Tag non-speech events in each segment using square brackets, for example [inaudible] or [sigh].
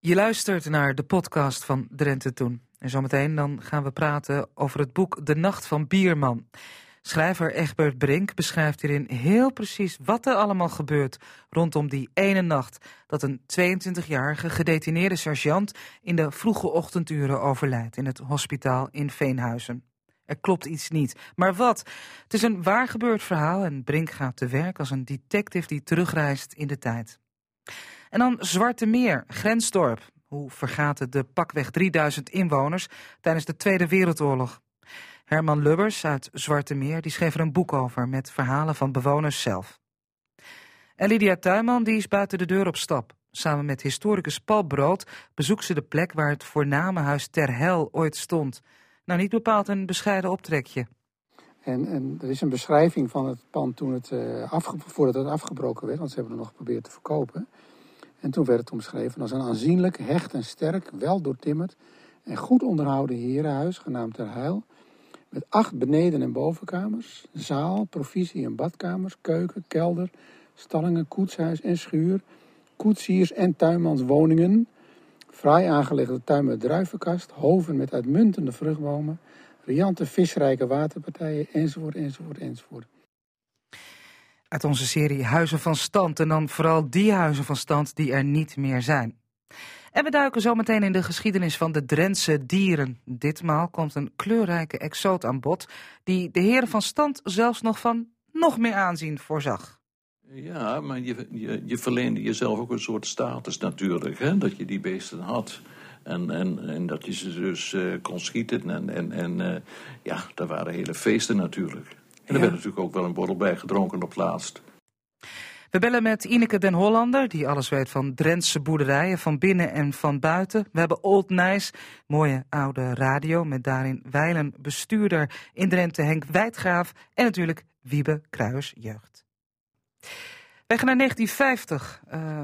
Je luistert naar de podcast van Drenthe Toen. En zometeen dan gaan we praten over het boek De Nacht van Bierman. Schrijver Egbert Brink beschrijft hierin heel precies wat er allemaal gebeurt rondom die ene nacht dat een 22-jarige gedetineerde sergeant in de vroege ochtenduren overlijdt in het hospitaal in Veenhuizen. Er klopt iets niet. Maar wat? Het is een waar gebeurd verhaal en Brink gaat te werk als een detective die terugreist in de tijd. En dan Zwarte Meer, grensdorp. Hoe vergaat het de pakweg 3000 inwoners tijdens de Tweede Wereldoorlog? Herman Lubbers uit Zwarte Meer die schreef er een boek over met verhalen van bewoners zelf. En Lydia Tuinman die is buiten de deur op stap. Samen met historicus Paul Brood bezoekt ze de plek waar het voorname huis Ter Hel ooit stond. Nou, niet bepaald een bescheiden optrekje. En, en er is een beschrijving van het pand toen het, uh, voordat het afgebroken werd, want ze hebben het nog geprobeerd te verkopen. En toen werd het omschreven als een aanzienlijk, hecht en sterk, wel doortimmerd en goed onderhouden herenhuis, genaamd Ter Heil, met acht beneden- en bovenkamers, zaal, provisie- en badkamers, keuken, kelder, stallingen, koetshuis en schuur, koetsiers- en tuinmanswoningen, fraai aangelegde tuin met druivenkast, hoven met uitmuntende vruchtbomen, riante visrijke waterpartijen, enzovoort, enzovoort, enzovoort. Uit onze serie Huizen van Stand en dan vooral die huizen van stand die er niet meer zijn. En we duiken zometeen in de geschiedenis van de Drentse dieren. Ditmaal komt een kleurrijke exoot aan bod die de heren van stand zelfs nog van nog meer aanzien voorzag. Ja, maar je, je, je verleende jezelf ook een soort status natuurlijk, hè? dat je die beesten had. En, en, en dat je ze dus uh, kon schieten. En, en, en uh, ja, daar waren hele feesten natuurlijk. En er werd natuurlijk ook wel een borrel bij gedronken op laatst. We bellen met Ineke den Hollander, die alles weet van Drentse boerderijen, van binnen en van buiten. We hebben Old Nice, mooie oude radio, met daarin wijlen bestuurder in Drenthe Henk Wijdgraaf en natuurlijk Wiebe Kruis Jeugd. Wij gaan naar 1950, uh,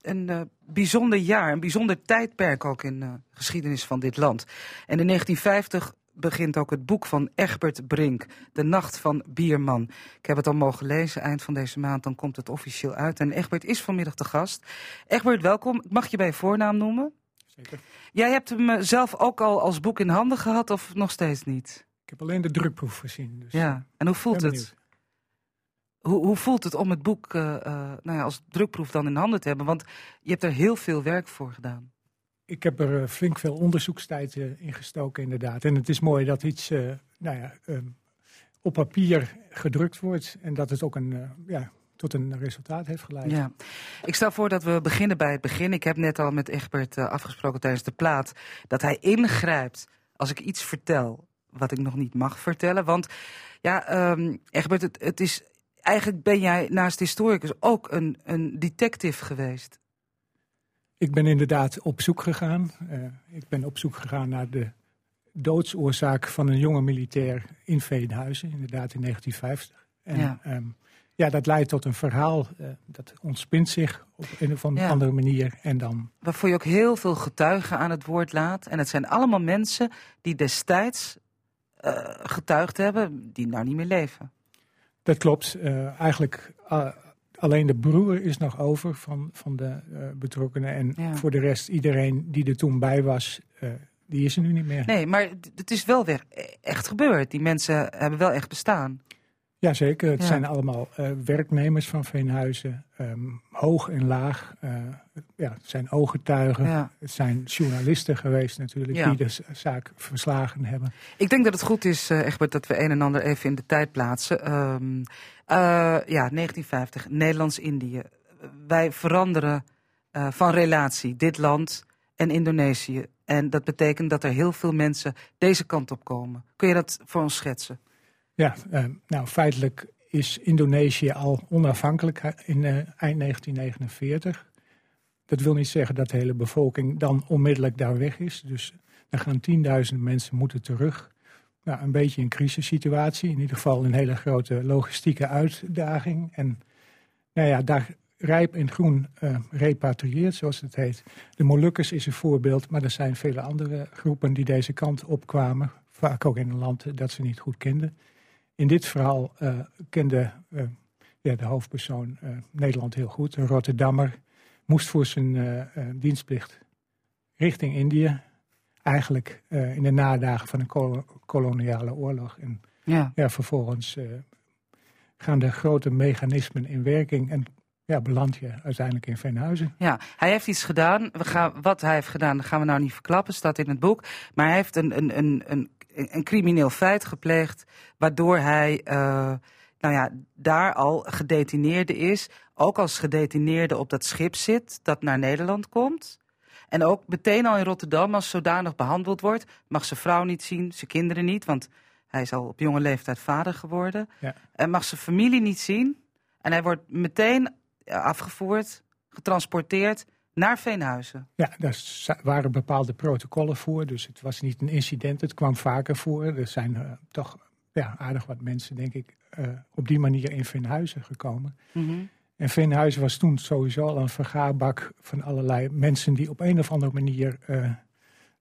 een uh, bijzonder jaar, een bijzonder tijdperk ook in de uh, geschiedenis van dit land. En in 1950 begint ook het boek van Egbert Brink, De Nacht van Bierman. Ik heb het al mogen lezen, eind van deze maand, dan komt het officieel uit. En Egbert is vanmiddag te gast. Egbert, welkom. Mag je bij voornaam noemen? Zeker. Jij hebt hem zelf ook al als boek in handen gehad of nog steeds niet? Ik heb alleen de drukproef gezien. Dus ja, en hoe voelt het? Hoe, hoe, voelt het om het boek uh, uh, nou ja, als drukproef dan in handen te hebben? Want je hebt er heel veel werk voor gedaan. Ik heb er uh, flink veel onderzoekstijd in gestoken, inderdaad. En het is mooi dat iets nou ja, um, op papier gedrukt wordt en dat het ook een, ja, tot een resultaat heeft geleid. Ja. Ik stel voor dat we beginnen bij het begin. Ik heb net al met Egbert afgesproken tijdens de plaat dat hij ingrijpt als ik iets vertel wat ik nog niet mag vertellen. Want ja, um, Egbert, het, het is eigenlijk ben jij naast historicus ook een, een detective geweest. Ik ben inderdaad op zoek gegaan. Uh, ik ben op zoek gegaan naar de doodsoorzaak van een jonge militair in Veenhuizen, inderdaad in 1950. En ja, um, ja dat leidt tot een verhaal uh, dat ontspint zich op een of ja. andere manier. En dan... Waarvoor je ook heel veel getuigen aan het woord laat. En het zijn allemaal mensen die destijds uh, getuigd hebben, die nou niet meer leven. Dat klopt. Uh, eigenlijk alleen de broer is nog over van, van de uh, betrokkenen. En ja. voor de rest, iedereen die er toen bij was, die is er nu niet meer. Nee, maar het is wel weer echt gebeurd. Die mensen hebben wel echt bestaan. Jazeker, het ja. zijn allemaal werknemers van Veenhuizen. Um, hoog en laag. ja, het zijn ooggetuigen. Ja. Het zijn journalisten geweest natuurlijk die de zaak verslagen hebben. Ik denk dat het goed is, Egbert, dat we een en ander even in de tijd plaatsen. Um, uh, ja, 1950, Nederlands-Indië. Wij veranderen uh, van relatie, dit land en Indonesië. En dat betekent dat er heel veel mensen deze kant op komen. Kun je dat voor ons schetsen? Ja, nou feitelijk is Indonesië al onafhankelijk in eind 1949. Dat wil niet zeggen dat de hele bevolking dan onmiddellijk daar weg is. Dus er gaan tienduizenden mensen moeten terug. Nou, een beetje een crisissituatie. In ieder geval een hele grote logistieke uitdaging. En nou ja, daar rijp en groen uh, repatrieert, zoals het heet. De Molukkers is een voorbeeld, maar er zijn vele andere groepen die deze kant opkwamen. Vaak ook in een land dat ze niet goed kenden. In dit verhaal uh, kende uh, ja, de hoofdpersoon Nederland heel goed, een Rotterdammer moest voor zijn dienstplicht richting Indië. Eigenlijk in de nadagen van een koloniale oorlog. En ja. Ja, vervolgens gaan de grote mechanismen in werking. En ja, beland je uiteindelijk in Veenhuizen. Ja, hij heeft iets gedaan. We gaan, wat hij heeft gedaan, dat gaan we nou niet verklappen, staat in het boek. Maar hij heeft een, een, een, een, een crimineel feit gepleegd, waardoor hij uh, nou ja, daar al gedetineerde is. Ook als gedetineerde op dat schip zit dat naar Nederland komt. En ook meteen al in Rotterdam als zodanig behandeld wordt. Mag zijn vrouw niet zien, zijn kinderen niet, want hij is al op jonge leeftijd vader geworden. Ja. En mag zijn familie niet zien. En hij wordt meteen afgevoerd, getransporteerd naar Veenhuizen. Ja, daar waren bepaalde protocollen voor. Dus het was niet een incident, het kwam vaker voor. Er zijn uh, toch ja, aardig wat mensen, denk ik, uh, op die manier in Veenhuizen gekomen. Mm -hmm. En Veenhuizen was toen sowieso al een vergaarbak van allerlei mensen die op een of andere manier uh,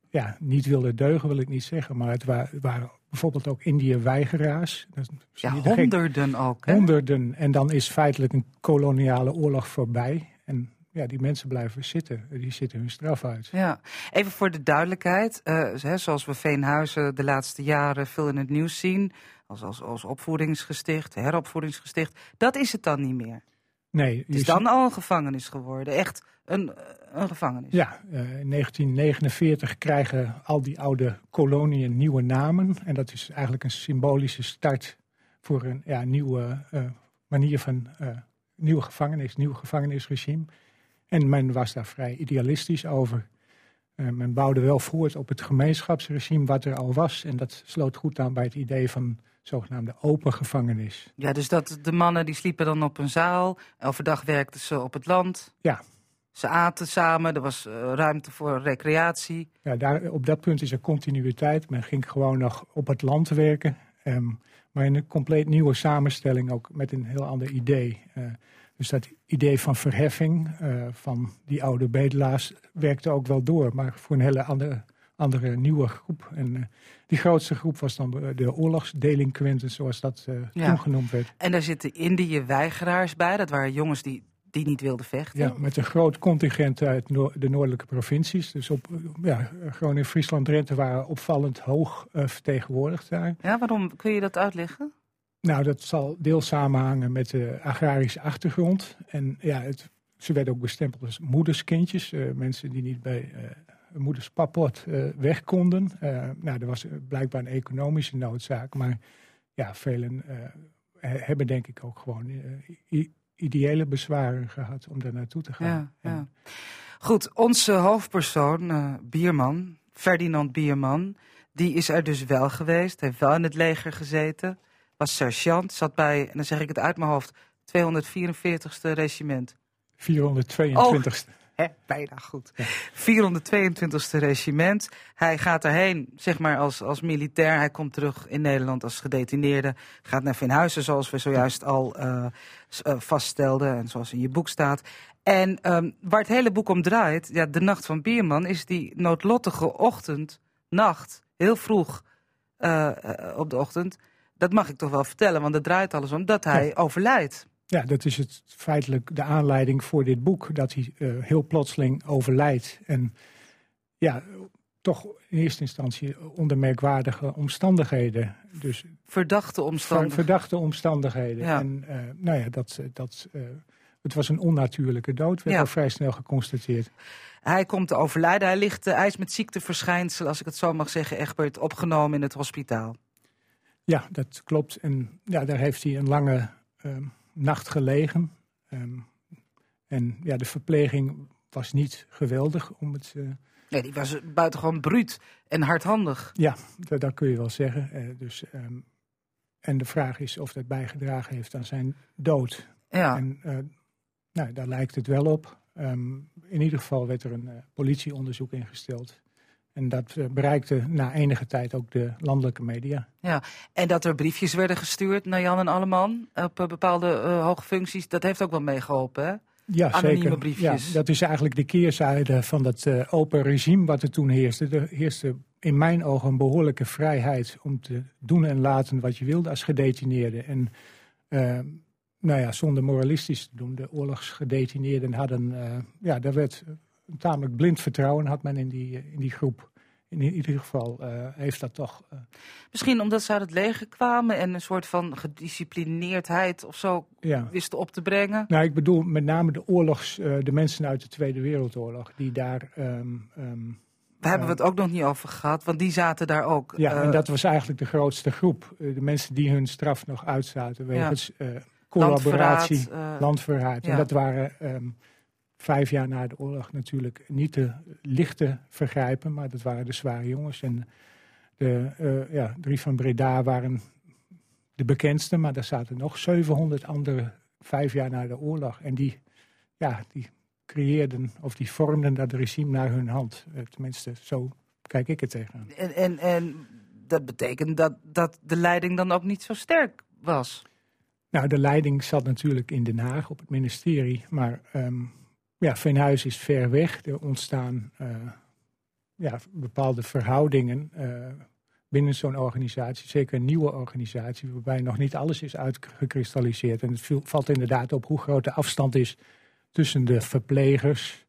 ja, niet wilden deugen, wil ik niet zeggen. Maar het waren, waren bijvoorbeeld ook Indië-weigeraars. Ja, honderden ook. Hè? Honderden. En dan is feitelijk een koloniale oorlog voorbij. En ja, die mensen blijven zitten. Die zitten hun straf uit. Ja, even voor de duidelijkheid. Uh, hè, zoals we Veenhuizen de laatste jaren veel in het nieuws zien. Als, als, als opvoedingsgesticht, heropvoedingsgesticht. Dat is het dan niet meer. Nee. Het is dan al een gevangenis geworden. Echt een, een gevangenis. Ja, uh, in 1949 krijgen al die oude koloniën nieuwe namen. En dat is eigenlijk een symbolische start voor een ja, nieuwe uh, manier van uh, nieuwe gevangenis, nieuw gevangenisregime. En men was daar vrij idealistisch over. Men bouwde wel voort op het gemeenschapsregime wat er al was. En dat sloot goed aan bij het idee van zogenaamde open gevangenis. Ja, dus dat de mannen die sliepen dan op een zaal. Overdag werkten ze op het land. Ja. Ze aten samen, er was uh, ruimte voor recreatie. Ja, daar, op dat punt is er continuïteit. Men ging gewoon nog op het land werken. Um, maar in een compleet nieuwe samenstelling, ook met een heel ander idee. Uh, dus dat idee van verheffing uh, van die oude bedelaars werkte ook wel door. Maar voor een hele andere, andere nieuwe groep. En die grootste groep was dan de oorlogsdelinquenten, zoals dat ja. toen genoemd werd. En daar zitten Indië-weigeraars bij. Dat waren jongens die die niet wilden vechten. Ja, met een groot contingent uit de noordelijke provincies. Dus op, ja, Groningen, Friesland, Drenthe waren opvallend hoog uh, vertegenwoordigd daar. Ja, waarom? Kun je dat uitleggen? Nou, dat zal deels samenhangen met de agrarische achtergrond. En ja, het, ze werden ook bestempeld als moederskindjes. Uh, mensen die niet bij uh, moeders papot weg konden. nou, er was blijkbaar een economische noodzaak. Maar ja, velen hebben denk ik ook gewoon ideële bezwaren gehad om daar naartoe te gaan. Ja, ja. Goed, onze hoofdpersoon, Bierman, Ferdinand Bierman, die is er dus wel geweest, heeft wel in het leger gezeten, was sergeant, zat bij, en dan zeg ik het uit mijn hoofd, 244ste regiment. 422ste. He, [laughs] bijna goed. Ja. 422ste regiment. Hij gaat erheen, zeg maar, als, als militair. Hij komt terug in Nederland als gedetineerde. Gaat naar Veenhuizen, zoals we zojuist al uh, uh, vaststelden. En zoals in je boek staat. En um, waar het hele boek om draait, ja, de nacht van Bierman, is die noodlottige ochtend, nacht, heel vroeg uh, op de ochtend. Dat mag ik toch wel vertellen, want het draait alles om dat hij ja. overlijdt. Ja, dat is het feitelijk de aanleiding voor dit boek, dat hij uh, heel plotseling overlijdt. En ja, toch in eerste instantie onder merkwaardige omstandigheden. Dus verdachte omstandigheden. Verdachte omstandigheden. Ja. En uh, nou ja, dat, dat, uh, het was een onnatuurlijke dood, werd Ja. al vrij snel geconstateerd. Hij komt te overlijden. Hij, ligt, hij is met ziekteverschijnselen, als ik het zo mag zeggen, Egbert, opgenomen in het hospitaal. Ja, dat klopt. En ja, daar heeft hij een lange um, nacht gelegen. Um, en ja, de verpleging was niet geweldig om het. Uh, Nee, die was buitengewoon bruut en hardhandig. ja, dat, dat kun je wel zeggen. Uh, dus, um, en de vraag is of dat bijgedragen heeft aan zijn dood. Ja, En uh, nou, daar lijkt het wel op. In ieder geval werd er een politieonderzoek ingesteld. En dat uh, bereikte na enige tijd ook de landelijke media. ja. En dat er briefjes werden gestuurd naar Jan en Alleman op uh, bepaalde uh, hoge functies, dat heeft ook wel meegeholpen, hè? Ja, Anonieme zeker. briefjes. Ja, dat is eigenlijk de keerzijde van dat uh, open regime wat er toen heerste. Er heerste in mijn ogen een behoorlijke vrijheid om te doen en laten wat je wilde als gedetineerde. En uh, nou ja, zonder moralistisch te doen. De oorlogsgedetineerden hadden, uh, ja, daar werd een tamelijk blind vertrouwen had men in die, in die groep. In ieder geval heeft dat toch. Misschien omdat ze uit het leger kwamen en een soort van gedisciplineerdheid of zo ja. wisten op te brengen. Nou, ik bedoel met name de oorlogs, de mensen uit de Tweede Wereldoorlog, die daar. Um, daar hebben we het ook nog niet over gehad, want die zaten daar ook. Ja, en dat was eigenlijk de grootste groep. de mensen die hun straf nog uitzaten wegens ja. collaboratie, landverraad. landverraad. En dat waren um, vijf jaar na de oorlog natuurlijk niet de lichte vergrijpen, maar dat waren de zware jongens. En de uh, ja, drie van Breda waren de bekendste, maar daar zaten nog 700 andere vijf jaar na de oorlog. En die, ja, die creëerden of die vormden dat regime naar hun hand. Uh, tenminste, zo kijk ik het tegenaan. En, en, en dat betekent dat, dat de leiding dan ook niet zo sterk was? Nou, de leiding zat natuurlijk in Den Haag op het ministerie, maar um, ja, Veenhuis is ver weg. Er ontstaan uh, ja, bepaalde verhoudingen uh, binnen zo'n organisatie. Zeker een nieuwe organisatie, waarbij nog niet alles is uitgekristalliseerd. En het valt inderdaad op hoe groot de afstand is tussen de verplegers,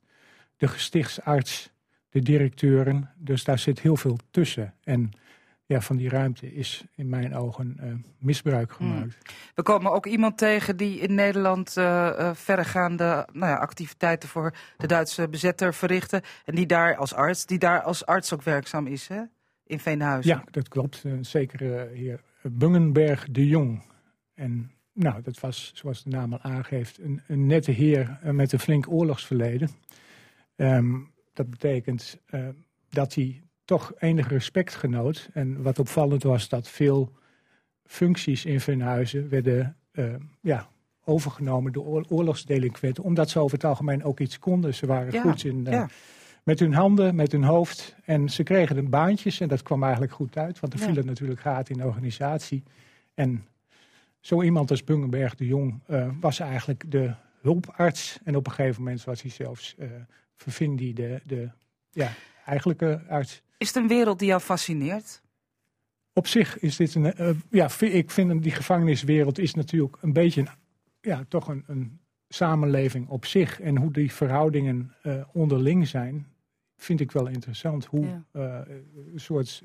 de gestichtsarts, de directeuren. Dus daar zit heel veel tussen. En ja, van die ruimte is in mijn ogen uh, misbruik Hmm. gemaakt. We komen ook iemand tegen die in Nederland uh, uh, verregaande nou ja, activiteiten voor de Duitse bezetter verrichten. En die daar als arts, die daar als arts ook werkzaam is, hè? In Veenhuizen. Ja, dat klopt. Een zekere heer Bungenberg de Jong. En nou, dat was, zoals de naam al aangeeft, een, een nette heer met een flink oorlogsverleden. Um, dat betekent dat hij toch enig respect genoot. En wat opvallend was dat veel functies in Veenhuizen werden uh, ja, overgenomen door oorlogsdelinquenten. Omdat ze over het algemeen ook iets konden. Ze waren ja, goed in, uh, ja. met hun handen, met hun hoofd. En ze kregen een baantjes en dat kwam eigenlijk goed uit. Want er Ja. vielen natuurlijk gaten in de organisatie. En zo iemand als Bungenberg de Jong uh, was eigenlijk de hulparts. En op een gegeven moment was hij zelfs uh, Vervindi de, de ja, eigenlijke arts. Is het een wereld die jou fascineert? Op zich is dit een. Uh, ja, ik vind die gevangeniswereld is natuurlijk een beetje een, ja, toch een, een samenleving op zich. En hoe die verhoudingen uh, onderling zijn, vind ik wel interessant. Hoe Ja. uh, een soort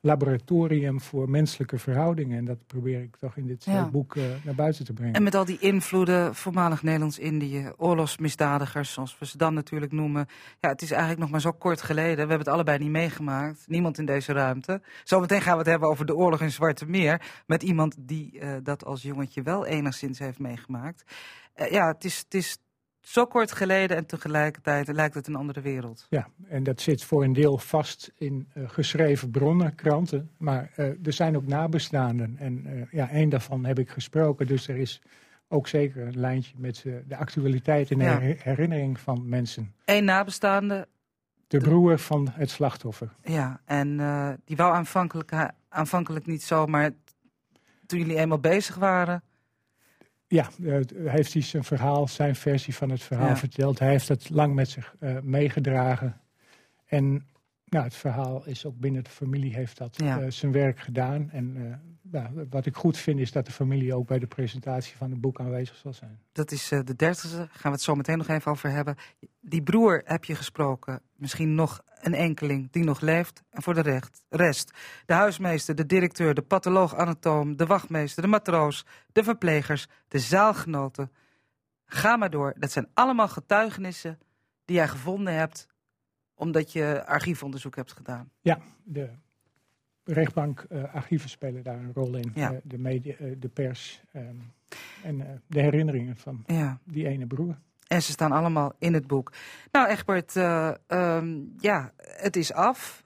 laboratorium voor menselijke verhoudingen. En dat probeer ik toch in dit Ja. boek uh, naar buiten te brengen. En met al die invloeden, voormalig Nederlands-Indië, oorlogsmisdadigers, zoals we ze dan natuurlijk noemen. Ja, het is eigenlijk nog maar zo kort geleden. We hebben het allebei niet meegemaakt. Niemand in deze ruimte. Zometeen gaan we het hebben over de oorlog in Zwarte Meer. Met iemand die eh, dat als jongetje wel enigszins heeft meegemaakt. Eh, ja, het is, het is zo kort geleden en tegelijkertijd lijkt het een andere wereld. Ja, en dat zit voor een deel vast in uh, geschreven bronnen, kranten. Maar uh, er zijn ook nabestaanden. En uh, ja, één daarvan heb ik gesproken. Dus er is ook zeker een lijntje met de actualiteit en Ja. her- herinnering van mensen. Eén nabestaande, De broer van het slachtoffer. ja, en eh, die wou aanvankelijk, aanvankelijk niet zo, maar toen jullie eenmaal bezig waren. Ja, uh, heeft hij zijn verhaal, zijn versie van het verhaal Ja. verteld. Hij heeft het lang met zich uh, meegedragen. En nou, het verhaal is ook binnen de familie heeft dat Ja. uh, zijn werk gedaan. En uh, nou, wat ik goed vind is dat de familie ook bij de presentatie van het boek aanwezig zal zijn. Dat is eh, de dertigste, gaan we het zo meteen nog even over hebben. Die broer heb je gesproken, misschien nog een enkeling die nog leeft. En voor de recht, rest, de huismeester, de directeur, de patholoog-anatoom, de wachtmeester, de matroos, de verplegers, de zaalgenoten. Ga maar door, dat zijn allemaal getuigenissen die jij gevonden hebt omdat je archiefonderzoek hebt gedaan. Ja, de rechtbank, uh, archieven spelen daar een rol in. Ja. Uh, de, media, uh, de pers um, en de herinneringen van Ja. die ene broer. En ze staan allemaal in het boek. Nou, Egbert, um, ja, het is af.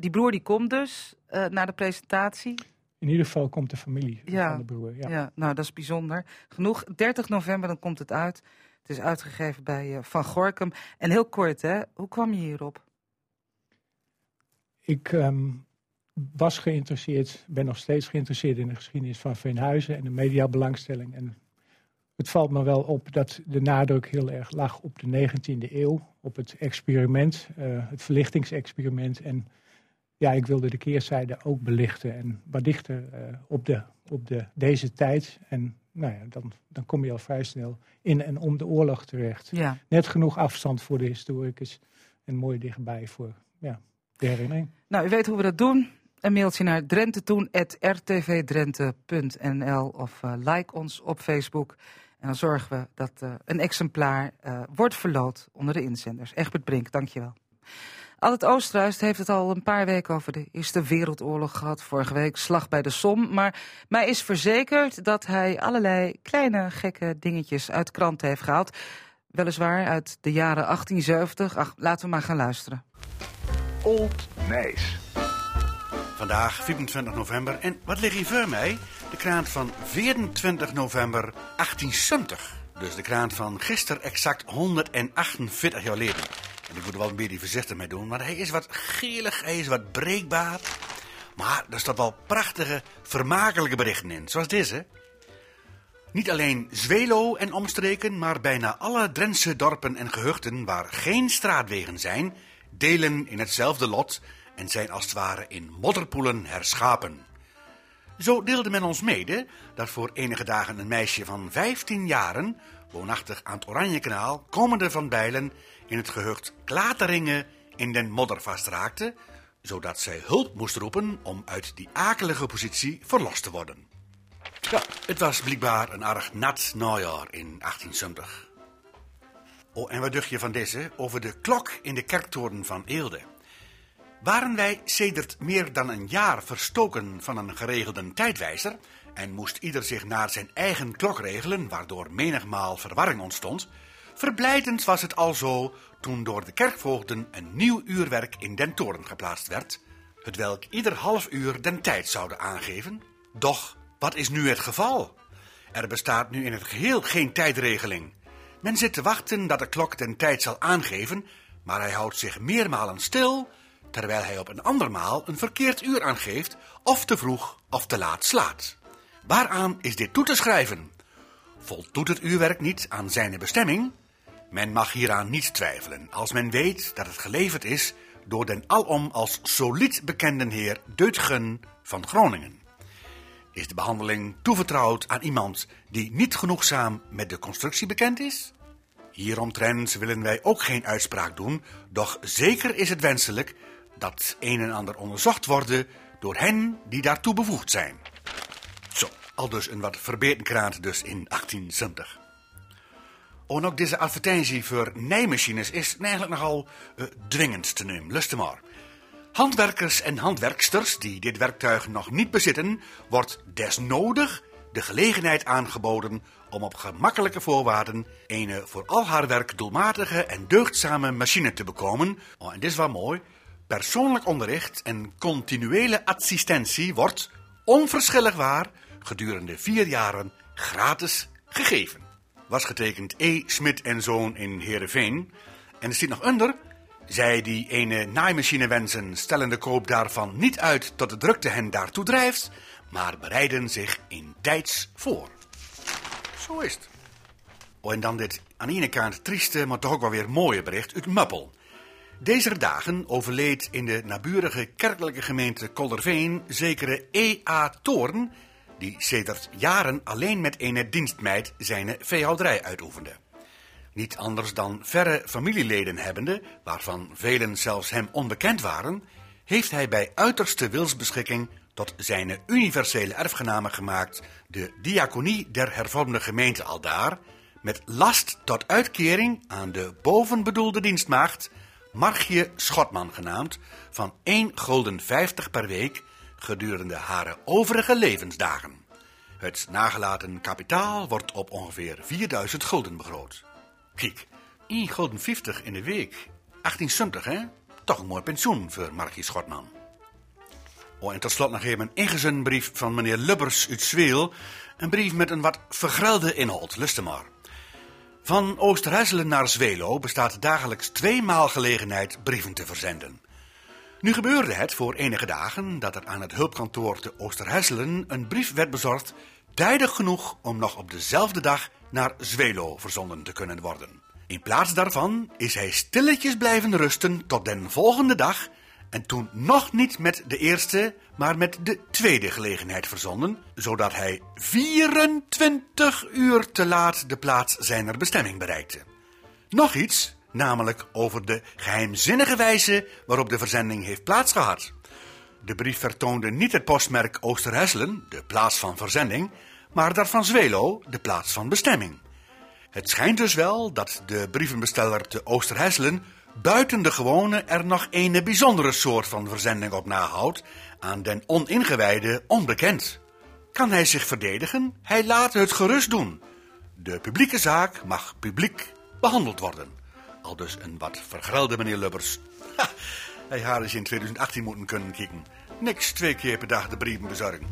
Die broer die komt dus naar de presentatie. In ieder geval komt de familie Ja. van de broer. Ja. Ja, nou, dat is bijzonder. Genoeg. 30 november, dan komt het uit. Het is uitgegeven bij uh, Van Gorkum. En heel kort, hè? Hoe kwam je hierop? Ik um, was geïnteresseerd, ben nog steeds geïnteresseerd in de geschiedenis van Veenhuizen en de mediabelangstelling. En het valt me wel op dat de nadruk heel erg lag op de 19e eeuw, op het experiment, uh, het verlichtingsexperiment. En ja, ik wilde de keerzijde ook belichten en wat dichter op, de, op de, deze tijd. En nou ja, dan, dan kom je al vrij snel in en om de oorlog terecht. Ja. Net genoeg afstand voor de historicus en mooi dichtbij voor ja, de herinnering. Nou, u weet hoe we dat doen. Een mailtje naar drentetoen.rtvdrenthe.nl of uh, like ons op Facebook. En dan zorgen we dat uh, een exemplaar uh, wordt verloot onder de inzenders. Egbert Brink, dankjewel. Al het Oosterhuis heeft het al een paar weken over de Eerste Wereldoorlog gehad. Vorige week slag bij de som. Maar mij is verzekerd dat hij allerlei kleine gekke dingetjes uit kranten heeft gehaald. Weliswaar uit de jaren 1870. Ach, laten we maar gaan luisteren. Old Nijs. Vandaag 24 november en wat ligt hier voor mij? De krant van 24 november 1870. Dus de krant van gisteren exact 148 jaar geleden. En ik moet er wel een beetje voorzichtig mee doen, maar hij is wat gelig, hij is wat breekbaar. Maar er staat wel prachtige, vermakelijke berichten in, zoals deze. Niet alleen Zwelo en omstreken, maar bijna alle Drentse dorpen en gehuchten waar geen straatwegen zijn, delen in hetzelfde lot en zijn als het ware in modderpoelen herschapen. Zo deelde men ons mede dat voor enige dagen een meisje van 15 jaren, woonachtig aan het Oranjekanaal, komende van Bijlen, in het gehucht Klateringen in den modder vastraakte, zodat zij hulp moest roepen om uit die akelige positie verlost te worden. Ja, het was blijkbaar een erg nat najaar in 1870. Oh, en wat dacht je van deze over de klok in de kerktoren van Eelde? Waren wij sedert meer dan een jaar verstoken van een geregelde tijdwijzer en moest ieder zich naar zijn eigen klok regelen, waardoor menigmaal verwarring ontstond, verblijdend was het al zo toen door de kerkvoogden een nieuw uurwerk in den toren geplaatst werd, het welk ieder half uur den tijd zouden aangeven. Doch, wat is nu het geval? Er bestaat nu in het geheel geen tijdregeling. Men zit te wachten dat de klok den tijd zal aangeven, maar hij houdt zich meermalen stil, terwijl hij op een andermaal een verkeerd uur aangeeft, of te vroeg of te laat slaat. Waaraan is dit toe te schrijven? Voldoet het uurwerk niet aan zijn bestemming? Men mag hieraan niet twijfelen, als men weet dat het geleverd is door den alom als solied bekende heer Deutgen van Groningen. Is de behandeling toevertrouwd aan iemand die niet genoegzaam met de constructie bekend is? Hieromtrent willen wij ook geen uitspraak doen, doch zeker is het wenselijk dat een en ander onderzocht worden door hen die daartoe bevoegd zijn. Zo, al dus een wat verbeterd krant dus in 1870. En ook deze advertentie voor nijmachines is eigenlijk nogal uh, dwingend te nemen. Luister maar. Handwerkers en handwerksters die dit werktuig nog niet bezitten, wordt desnodig de gelegenheid aangeboden om op gemakkelijke voorwaarden een voor al haar werk doelmatige en deugdzame machine te bekomen. Oh, en dit is wel mooi. Persoonlijk onderricht en continuele assistentie wordt, onverschillig waar, gedurende vier jaren gratis gegeven. Was getekend E. Smit en Zoon in Heerenveen. En er zit nog onder, zij die ene naaimachine wensen, stellen de koop daarvan niet uit tot de drukte hen daartoe drijft, maar bereiden zich in tijds voor. Zo is het. Oh, en dan dit aan de kant trieste, maar toch ook wel weer mooie bericht uit Muppel. Deze dagen overleed in de naburige kerkelijke gemeente Kolderveen zekere E.A. Toorn, die sedert jaren alleen met ene dienstmeid zijn veehouderij uitoefende. Niet anders dan verre familieleden hebbende, waarvan velen zelfs hem onbekend waren, heeft hij bij uiterste wilsbeschikking tot zijn universele erfgename gemaakt de diaconie der hervormde gemeente aldaar, met last tot uitkering aan de bovenbedoelde dienstmaagd, Margje Schotman genaamd, van 1 gulden 50 per week gedurende haar overige levensdagen. Het nagelaten kapitaal wordt op ongeveer 4000 gulden begroot. Kijk, 1 gulden 50 in de week. 1870, hè? Toch een mooi pensioen voor Margie Schotman. Oh, en tot slot nog even een brief van meneer Lubbers uit Zweel. Een brief met een wat vergrelde inhoud. Luister maar. Van Oosterhuizelen naar Zwelo bestaat dagelijks tweemaal gelegenheid brieven te verzenden. Nu gebeurde het voor enige dagen dat er aan het hulpkantoor te Oosterhuizelen een brief werd bezorgd, tijdig genoeg om nog op dezelfde dag naar Zwelo verzonden te kunnen worden. In plaats daarvan is hij stilletjes blijven rusten tot den volgende dag En toen nog niet met de eerste, maar met de tweede gelegenheid verzonden, zodat hij 24 uur te laat de plaats zijner bestemming bereikte. Nog iets, namelijk over de geheimzinnige wijze waarop de verzending heeft plaatsgehad. De brief vertoonde niet het postmerk Oosterhesselen, de plaats van verzending, maar dat van Zwelo, de plaats van bestemming. Het schijnt dus wel dat de brievenbesteller te Oosterhesselen buiten de gewone er nog een bijzondere soort van verzending op nahoudt, aan den oningewijde onbekend. Kan hij zich verdedigen? Hij laat het gerust doen. De publieke zaak mag publiek behandeld worden. Al dus een wat vergrelde meneer Lubbers. Hij had eens in 2018 moeten kunnen kijken. Niks twee keer per dag de brieven bezorgen.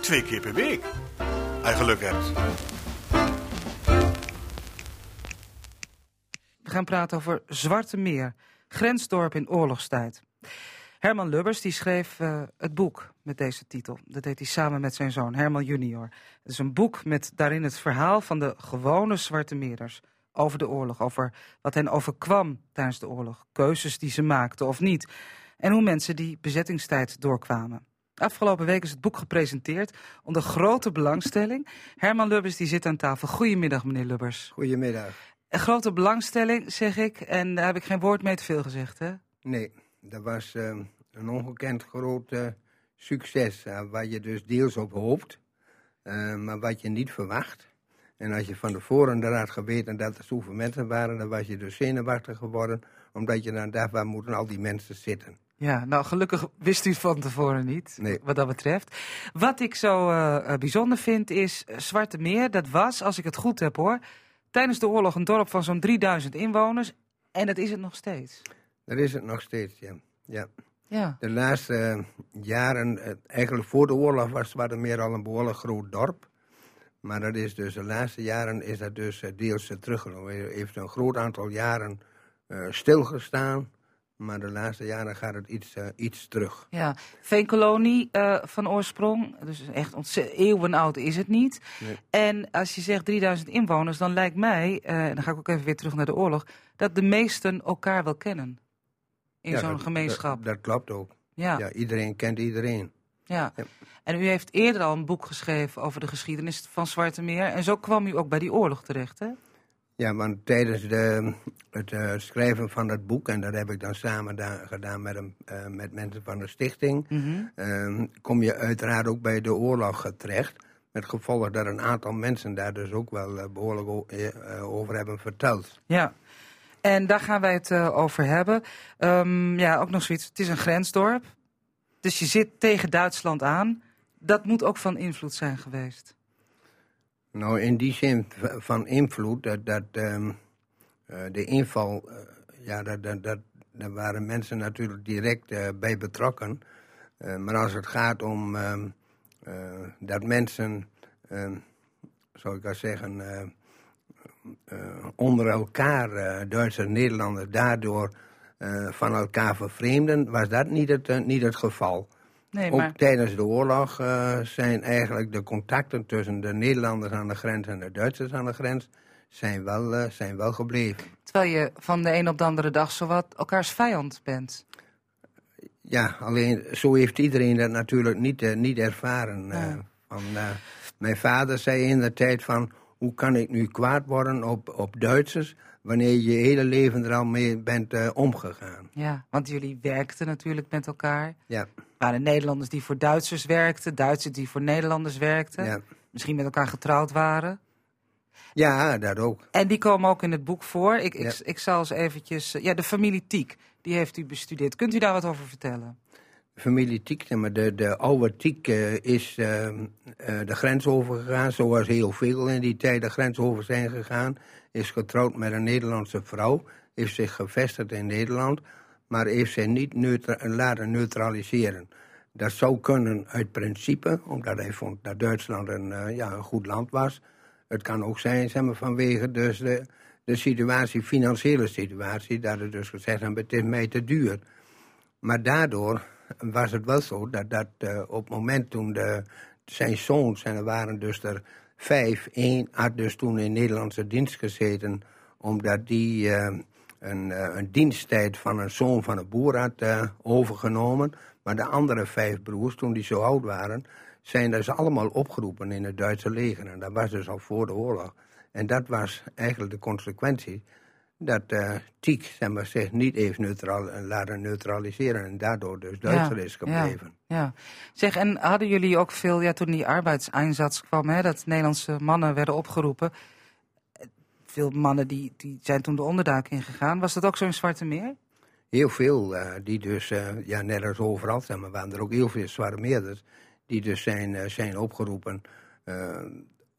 Twee keer per week. Hij geluk hebt. We gaan praten over Zwarte Meer, grensdorp in oorlogstijd. Herman Lubbers die schreef uh, het boek met deze titel. Dat deed hij samen met zijn zoon Herman junior. Het is een boek met daarin het verhaal van de gewone Zwarte Meerders. Over de oorlog, over wat hen overkwam tijdens de oorlog. Keuzes die ze maakten of niet. En hoe mensen die bezettingstijd doorkwamen. Afgelopen week is het boek gepresenteerd onder grote belangstelling. Herman Lubbers die zit aan tafel. Goedemiddag meneer Lubbers. Goedemiddag. Een grote belangstelling, zeg ik. En daar heb ik geen woord mee te veel gezegd, hè? Nee, dat was uh, een ongekend groot uh, succes. Uh, waar je dus deels op hoopt, maar wat je niet verwacht. En als je van tevoren had geweten dat er zoveel mensen waren... dan was je dus zenuwachtig geworden. Omdat je dan dacht, waar moeten al die mensen zitten? Ja, nou gelukkig wist u van tevoren niet, nee. wat dat betreft. Wat ik zo bijzonder vind is, Zwarte Meer, dat was, als ik het goed heb hoor tijdens de oorlog een dorp van zo'n 3000 inwoners. En dat is het nog steeds. Dat is het nog steeds, ja. ja. ja. De laatste uh, jaren, uh, eigenlijk voor de oorlog was Zwartemeer al een behoorlijk groot dorp. Maar dat is dus de laatste jaren is dat dus uh, deels teruggenomen. Het heeft een groot aantal jaren stilgestaan. Maar de laatste jaren gaat het iets, uh, iets terug. Ja, veenkolonie uh, van oorsprong. Dus echt eeuwenoud is het niet. Nee. En als je zegt 3000 inwoners, dan lijkt mij, en dan ga ik ook even weer terug naar de oorlog, dat de meesten elkaar wel kennen. In ja, zo'n gemeenschap. Dat, dat, klopt ook. Ja. ja. Iedereen kent iedereen. Ja. ja. En u heeft eerder al een boek geschreven over de geschiedenis van Zwarte Meer. En zo kwam u ook bij die oorlog terecht, hè? Ja, want tijdens de, het uh, schrijven van dat boek, en dat heb ik dan samen da gedaan met, een, uh, met mensen van de stichting, mm -hmm. uh, kom je uiteraard ook bij de oorlog terecht. Met gevolg dat een aantal mensen daar dus ook wel behoorlijk over hebben verteld. Ja, en daar gaan wij het over hebben. Um, ja, ook nog zoiets. Het is een grensdorp. Dus je zit tegen Duitsland aan. Dat moet ook van invloed zijn geweest. Nou, in die zin van invloed, dat, dat um, uh, de inval, uh, ja, dat, dat, daar waren mensen natuurlijk direct uh, bij betrokken. maar als het gaat om um, dat mensen, um, zou ik wel zeggen, onder elkaar, Duitsers en Nederlanders, daardoor van elkaar vervreemden, was dat niet het, niet het geval. Nee, Ook maar... tijdens de oorlog uh, zijn eigenlijk de contacten tussen de Nederlanders aan de grens en de Duitsers aan de grens zijn wel, uh, zijn wel gebleven. Terwijl je van de een op de andere dag zowat elkaars vijand bent. Ja, alleen zo heeft iedereen dat natuurlijk niet, uh, niet ervaren. Ja. Van, mijn vader zei in de tijd van, hoe kan ik nu kwaad worden op, op Duitsers wanneer je je hele leven er al mee bent uh, omgegaan. Ja, want jullie werkten natuurlijk met elkaar. Ja. Er waren Nederlanders die voor Duitsers werkten, Duitsers die voor Nederlanders werkten. Ja. Misschien met elkaar getrouwd waren. Ja, dat ook. En die komen ook in het boek voor. Ik, Ja. ik, ik zal eens eventjes... Ja, de familie Tiek, die heeft u bestudeerd. Kunt u daar wat over vertellen? Familie Tiek, maar de, de oude Tiek uh, is uh, de grens overgegaan, zoals heel veel in die tijd de grens over zijn gegaan. Is getrouwd met een Nederlandse vrouw, heeft zich gevestigd in Nederland, maar heeft zich niet neutra laten neutraliseren. Dat zou kunnen uit principe, omdat hij vond dat Duitsland een, ja, een goed land was. Het kan ook zijn, zeg maar, vanwege dus de, de situatie, financiële situatie, dat het dus gezegd hebben, het is mij te duur. Maar daardoor was het wel zo dat, dat uh, op het moment toen de, zijn zoons, en er waren dus er vijf, één had dus toen in Nederlandse dienst gezeten, omdat die uh, een, een diensttijd van een zoon van een boer had overgenomen. Maar de andere vijf broers, toen die zo oud waren, zijn dus allemaal opgeroepen in het Duitse leger. En dat was dus al voor de oorlog. En dat was eigenlijk de consequentie dat uh, Tiek zeg maar, zich niet heeft neutraal, laten neutraliseren en daardoor dus Duitser is gebleven. Ja, ja, Zeg, en hadden jullie ook veel, ja, toen die arbeidseinsatz kwam, hè, dat Nederlandse mannen werden opgeroepen, veel mannen die, die zijn toen de onderduik ingegaan. Was dat ook zo in Zwarte Meer? Heel veel, uh, die dus, uh, ja, net als overal, zeg maar, waren er ook heel veel Zwarte Meerders, die dus zijn, zijn opgeroepen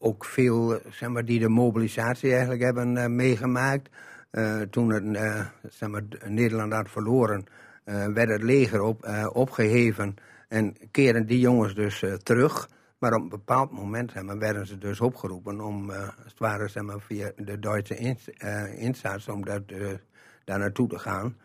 ook veel zeg maar, die de mobilisatie eigenlijk hebben meegemaakt. Uh, toen het, uh, zeg maar, Nederland had verloren, uh, werd het leger op, opgeheven en keren die jongens dus terug. Maar op een bepaald moment werden ze dus opgeroepen om, het ware zeg maar, via de Duitse inzet, om dat, daar naartoe te gaan.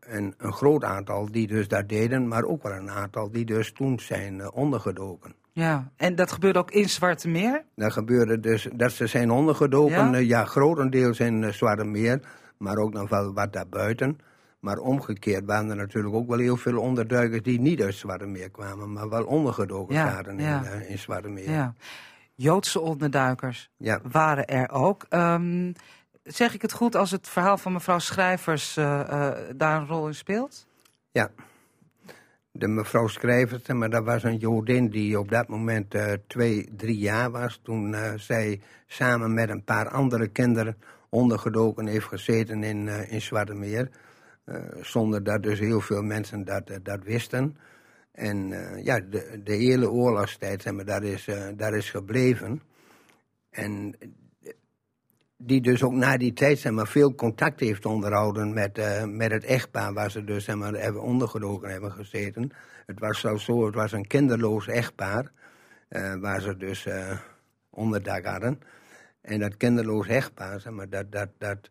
En een groot aantal die dus dat deden, maar ook wel een aantal die dus toen zijn ondergedoken. Ja, en dat gebeurde ook in Zwarte Meer? Dat gebeurde dus, dat ze zijn ondergedoken, ja, eh, ja grotendeels in uh, Zwarte Meer, maar ook nog wel wat daarbuiten. Maar omgekeerd waren er natuurlijk ook wel heel veel onderduikers die niet uit Zwarte Meer kwamen, maar wel ondergedoken waren in, uh, in Zwarte Meer. Ja. Joodse onderduikers waren er ook. Um, zeg ik het goed als het verhaal van mevrouw Schrijvers daar een rol in speelt? Ja de mevrouw Schrijvers, maar dat was een Jodin die op dat moment uh, twee, drie jaar was. Toen uh, zij samen met een paar andere kinderen ondergedoken heeft gezeten in, uh, in Zwarte Meer. zonder dat dus heel veel mensen dat, dat wisten. En ja, de, de hele oorlogstijd, zeg maar, dat is, dat is gebleven. En die dus ook na die tijd zeg maar, veel contact heeft onderhouden met, uh, met het echtpaar waar ze dus zeg maar, hebben ondergedoken hebben gezeten. Het was zo, het was een kinderloos echtpaar uh, waar ze dus uh, onderdak hadden. En dat kinderloos echtpaar, zeg maar, dat, dat, dat,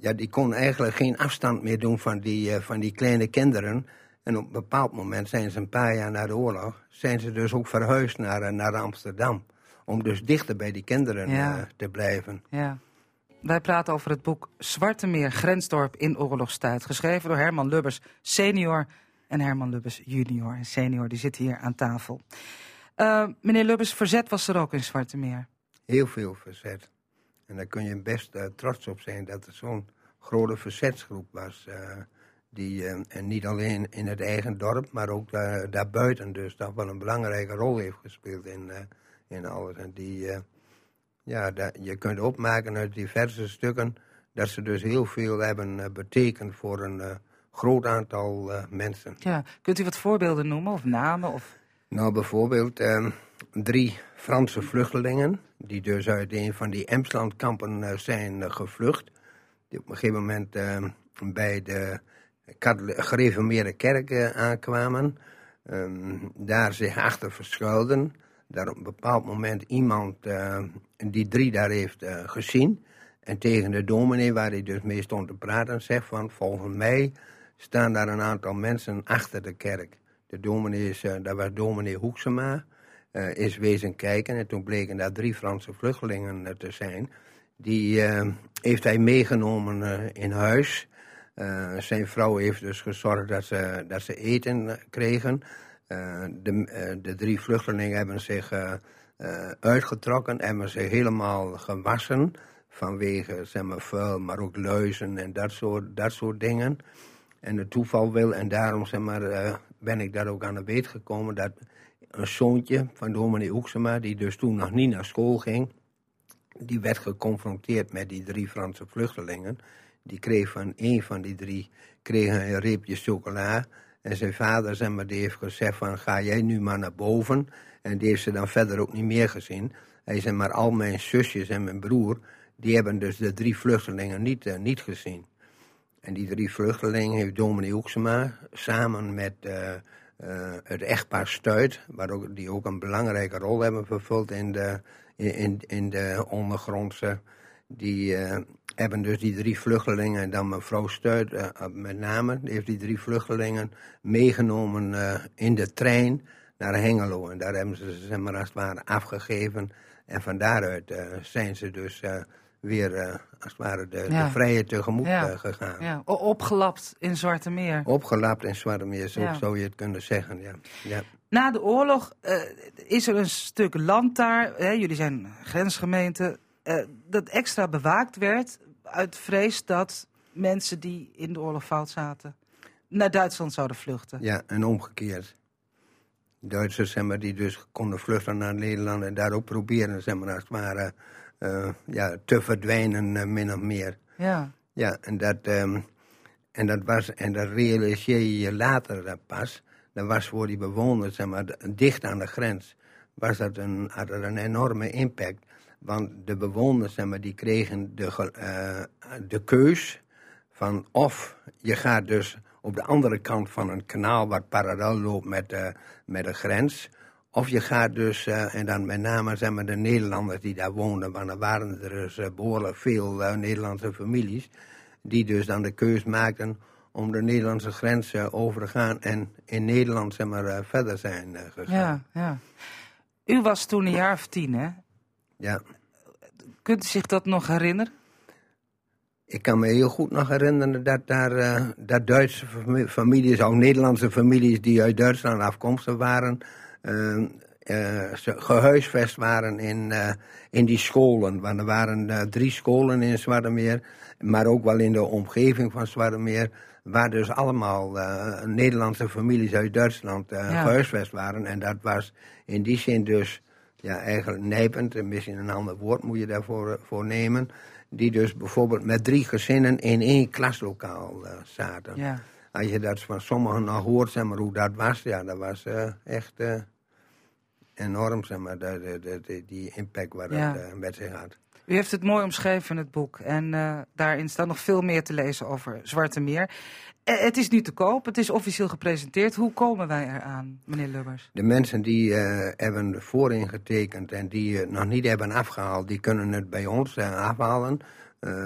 ja, die kon eigenlijk geen afstand meer doen van die, van die kleine kinderen. En op een bepaald moment zijn ze een paar jaar na de oorlog, zijn ze dus ook verhuisd naar, naar Amsterdam om dus dichter bij die kinderen uh, te blijven. Ja. Wij praten over het boek Zwarte Meer, Grensdorp in oorlogstijd. Geschreven door Herman Lubbers senior en Herman Lubbers junior. En senior, die zit hier aan tafel. Uh, meneer Lubbers, verzet was er ook in Zwarte Meer? Heel veel verzet. En daar kun je best uh, trots op zijn dat er zo'n grote verzetsgroep was. die, en niet alleen in het eigen dorp, maar ook daarbuiten dus toch wel een belangrijke rol heeft gespeeld in in alles. En die, uh, ja, dat, je kunt opmaken uit diverse stukken dat ze dus heel veel hebben uh, betekend voor een uh, groot aantal mensen. Ja, kunt u wat voorbeelden noemen of namen? Of... Nou, bijvoorbeeld ehm, drie Franse vluchtelingen, die dus uit een van die Emslandkampen zijn gevlucht. Die op een gegeven moment ehm, bij de gereformeerde kerk aankwamen. Um, daar zich achter verschuilden dat op een bepaald moment iemand uh, die drie daar heeft uh, gezien. En tegen de dominee, waar hij dus mee stond te praten, zegt van... volgens mij staan daar een aantal mensen achter de kerk. De dominee is, dat was dominee Hoeksema, is wezen kijken. En toen bleken daar drie Franse vluchtelingen te zijn. Die heeft hij meegenomen in huis... zijn vrouw heeft dus gezorgd dat ze, dat ze eten kregen. Eh, de, eh, de, drie vluchtelingen hebben zich uh, uitgetrokken, hebben zich helemaal gewassen vanwege zeg maar, vuil, maar ook luizen en dat soort, dat soort dingen. En het toeval wil, en daarom zeg maar, ben ik daar ook aan de weet gekomen, dat een zoontje van dominee Oeksema, die dus toen nog niet naar school ging, die werd geconfronteerd met die drie Franse vluchtelingen. Die kreeg van een van die drie kreeg een reepje chocola en zijn vader zeg maar, die heeft gezegd van ga jij nu maar naar boven. En die heeft ze dan verder ook niet meer gezien. Hij zei maar al mijn zusjes en mijn broer, die hebben dus de drie vluchtelingen niet, uh, niet gezien. En die drie vluchtelingen heeft dominee Hoeksema samen met uh, uh, het echtpaar Stuit, waar ook, die ook een belangrijke rol hebben vervuld in de, in, in de ondergrondse, die hebben dus die drie vluchtelingen, en dan mevrouw Stuit uh, met name, heeft die drie vluchtelingen meegenomen uh, in de trein naar Hengelo. En daar hebben ze ze maar als het ware afgegeven. En van daaruit zijn ze dus weer, eh, als het ware, de, Ja. de vrijheid tegemoet Ja. eh, gegaan. Ja, opgelapt in Zwarte Meer. Opgelapt in Zwarte Meer, zo zou je het kunnen zeggen. Ja. Ja. Na de oorlog eh, is er een stuk land daar, hè, jullie zijn grensgemeente, eh, dat extra bewaakt werd uit vrees dat mensen die in de oorlog fout zaten naar Duitsland zouden vluchten. ja, en omgekeerd. Duitsers zeg maar, die dus konden vluchten naar Nederland en daar ook proberen zeg maar, als het ware eh, ja, te verdwijnen, eh, min of meer. Ja, Ja, en dat, ehm, en dat was, en dat realiseer je je later eh, pas. Dat was voor die bewoners, zeg maar, dicht aan de grens, was dat een, had dat een enorme impact. Want de bewoners, zeg maar, die kregen de, eh, de keus van of je gaat dus op de andere kant van een kanaal wat parallel loopt met, de met de grens. Of je gaat dus, eh, en dan met name zeg maar, de Nederlanders die daar woonden, want er waren er dus eh, behoorlijk veel eh, Nederlandse families, die dus dan de keus maakten om de Nederlandse grens eh, over te gaan en in Nederland zeg maar, eh, verder zijn eh, gegaan. ja, ja. U was toen een jaar of tien, hè? Ja. Kunt u zich dat nog herinneren? Ik kan me heel goed nog herinneren dat daar eh, dat Duitse fami- families, ook Nederlandse families die uit Duitsland afkomstig waren, ze gehuisvest waren in, in die scholen. Want er waren drie scholen in Zwartemeer, maar ook wel in de omgeving van Zwartemeer, waar dus allemaal Nederlandse families uit Duitsland Ja. gehuisvest waren. En dat was in die zin dus ja, eigenlijk nijpend, en misschien een ander woord moet je daarvoor eh, voor nemen, die dus bijvoorbeeld met drie gezinnen in één klaslokaal eh, zaten. Ja. Als je dat van sommigen nog hoort, zeg maar, hoe dat was, ja, dat was eh, echt enorm, zeg maar, de, de, de- de- die impact waar Ja. dat met zich had. U heeft het mooi omschreven in het boek. En eh, daarin staat nog veel meer te lezen over Zwarte Meer. Eh, het is nu te koop, het is officieel gepresenteerd. Hoe komen wij eraan, meneer Lubbers? De mensen die eh, hebben voorin getekend en die het nog niet hebben afgehaald, die kunnen het bij ons afhalen.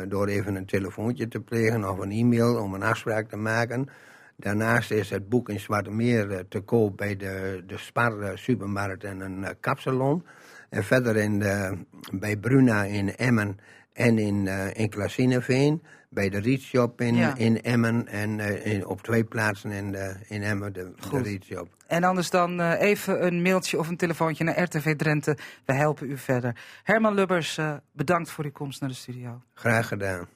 door even een telefoontje te plegen of een e-mail om een afspraak te maken. Daarnaast is het boek in Zwarte Meer te koop bij de, de Spar supermarkt en een kapsalon. En verder in de, bij Bruna in Emmen en in, eh in Klasineveen. Bij de Rietshop in, Ja. in Emmen en eh, in, op twee plaatsen in, de, in Emmen de, de. Rietshop. En anders dan eh, even een mailtje of een telefoontje naar RTV Drenthe. We helpen u verder. Herman Lubbers, eh, bedankt voor uw komst naar de studio. Graag gedaan.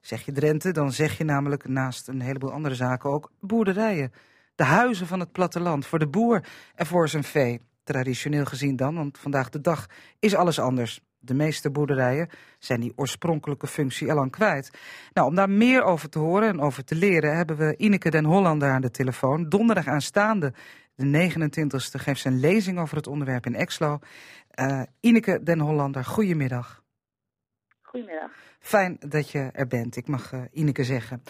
Zeg je Drenthe, dan zeg je namelijk naast een heleboel andere zaken ook boerderijen. De huizen van het platteland voor de boer en voor zijn vee. Traditioneel gezien dan, want vandaag de dag is alles anders. De meeste boerderijen zijn die oorspronkelijke functie al lang kwijt. Nou, om daar meer over te horen en over te leren, hebben we Ineke den Hollander aan de telefoon. Donderdag aanstaande, de 29e, geeft een lezing over het onderwerp in Exlo. Eh Ineke den Hollander, goedemiddag. Goedemiddag. Fijn dat je er bent, ik mag eh, Ineke zeggen.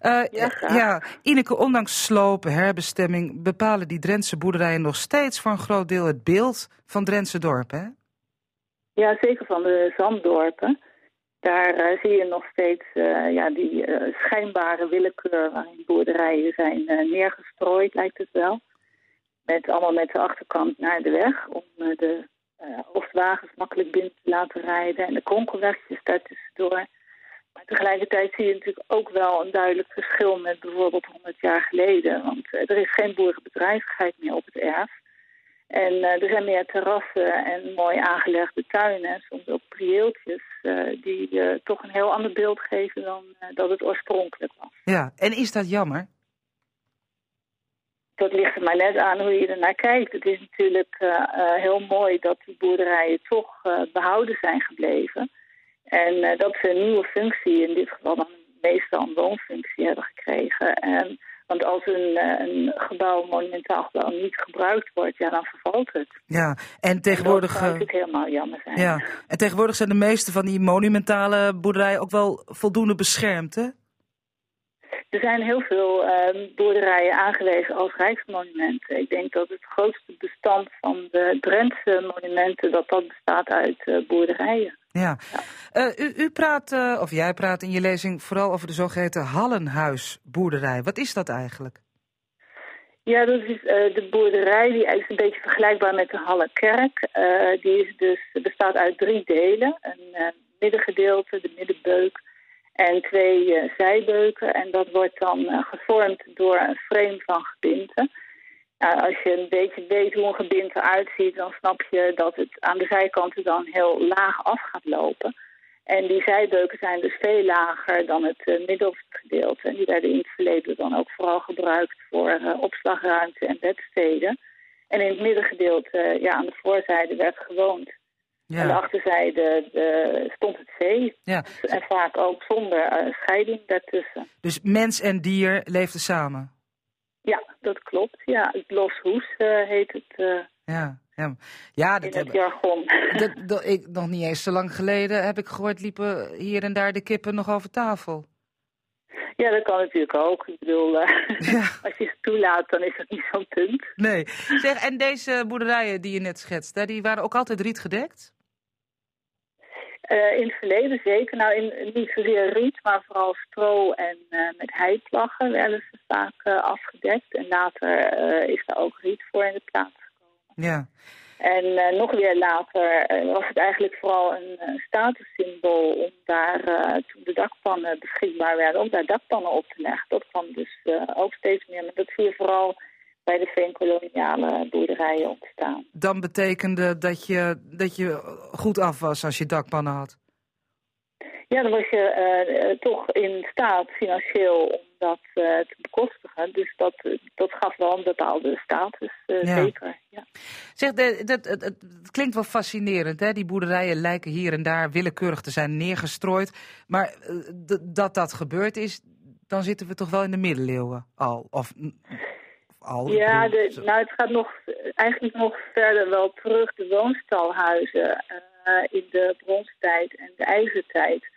Eh, Ja, eh, ja, Ineke, ondanks slopen, herbestemming, bepalen die Drentse boerderijen nog steeds voor een groot deel het beeld van Drentse dorp, hè? Ja, zeker van de zanddorpen. Daar zie je nog steeds ja, die schijnbare willekeur waarin boerderijen zijn neergestrooid, lijkt het wel. Met, allemaal met de achterkant naar de weg om de eh, hoofdwagens makkelijk binnen te laten rijden en de kronkelwegjes daartussendoor. Maar tegelijkertijd zie je natuurlijk ook wel een duidelijk verschil met bijvoorbeeld 100 jaar geleden. Want eh, er is geen boerenbedrijvigheid meer op het erf. En eh, er zijn meer terrassen en mooi aangelegde tuinen, soms ook prieeltjes, die toch een heel ander beeld geven dan dat het oorspronkelijk was. Ja, en is dat jammer? Dat ligt er maar net aan hoe je er naar kijkt. Het is natuurlijk eh, eh, heel mooi dat die boerderijen toch eh, behouden zijn gebleven. En dat ze een nieuwe functie, in dit geval dan meestal een woonfunctie, hebben gekregen. En, want als een, een gebouw, een monumentaal gebouw, niet gebruikt wordt, ja, dan vervalt het. Ja, en tegenwoordig, dat zou natuurlijk helemaal jammer zijn. ja. en tegenwoordig zijn de meeste van die monumentale boerderijen ook wel voldoende beschermd, hè? Er zijn heel veel eh, boerderijen aangewezen als rijksmonumenten. Ik denk dat het grootste bestand van de Drentse monumenten... dat dat bestaat uit eh, boerderijen. Ja. Eh, u, u praat, eh, of jij praat in je lezing vooral over de zogeheten Hallenhuisboerderij. Wat is dat eigenlijk? Ja, dat is de boerderij. Die is een beetje vergelijkbaar met de Hallekerk. Uh, die is dus, bestaat uit drie delen. Een middengedeelte, de middenbeuk en twee zijbeuken. En dat wordt dan gevormd door een frame van gebinten. Nou, als je een beetje weet hoe een gebinte eruit ziet, dan snap je dat het aan de zijkanten dan heel laag af gaat lopen. En die zijbeuken zijn dus veel lager dan het uh, middelste gedeelte. En die werden in het verleden dan ook vooral gebruikt voor opslagruimte en bedsteden. En in het middengedeelte, ja, aan de voorzijde werd gewoond. Ja. Aan de achterzijde de, stond het zee. Ja. En vaak ook zonder scheiding daartussen. Dus mens en dier leefden samen? Ja, dat klopt. Ja, het loshoes heet het. ja. Ja, ja dat in het jargon. Dat, [laughs] dat, ik, nog niet eens zo lang geleden heb ik gehoord, liepen hier en daar de kippen nog over tafel. Ja, dat kan natuurlijk ook. Ik bedoel, [laughs] uh, [laughs] als je ze toelaat, dan is dat niet zo'n punt. Nee. Zeg, en deze boerderijen die je net schetst, die waren ook altijd riet gedekt? Uh, in het verleden zeker. Nou, in, niet zozeer riet, maar vooral stro en uh, met heiplaggen werden ze vaak afgedekt. En later is er ook riet voor in de plaats ja. En nog weer later was het eigenlijk vooral een statussymbool om daar, toen de dakpannen beschikbaar werden, om daar dakpannen op te leggen. Dat kwam dus ook steeds meer, maar dat zie je vooral bij de veenkoloniale boerderijen ontstaan. Dan betekende dat je, dat je goed af was als je dakpannen had? Ja, dan was je toch in staat financieel om dat te bekostigen. Dus dat, dat gaf wel een bepaalde status, zeker. Ja. Zeg, dat, het, het, klinkt wel fascinerend, hè? Die boerderijen lijken hier en daar willekeurig te zijn neergestrooid. Maar dat dat gebeurd is, dan zitten we toch wel in de middeleeuwen al? Of, al ja, de, nou het gaat nog, eigenlijk nog verder wel terug. De woonstalhuizen uh, in de bronstijd en de ijzertijd.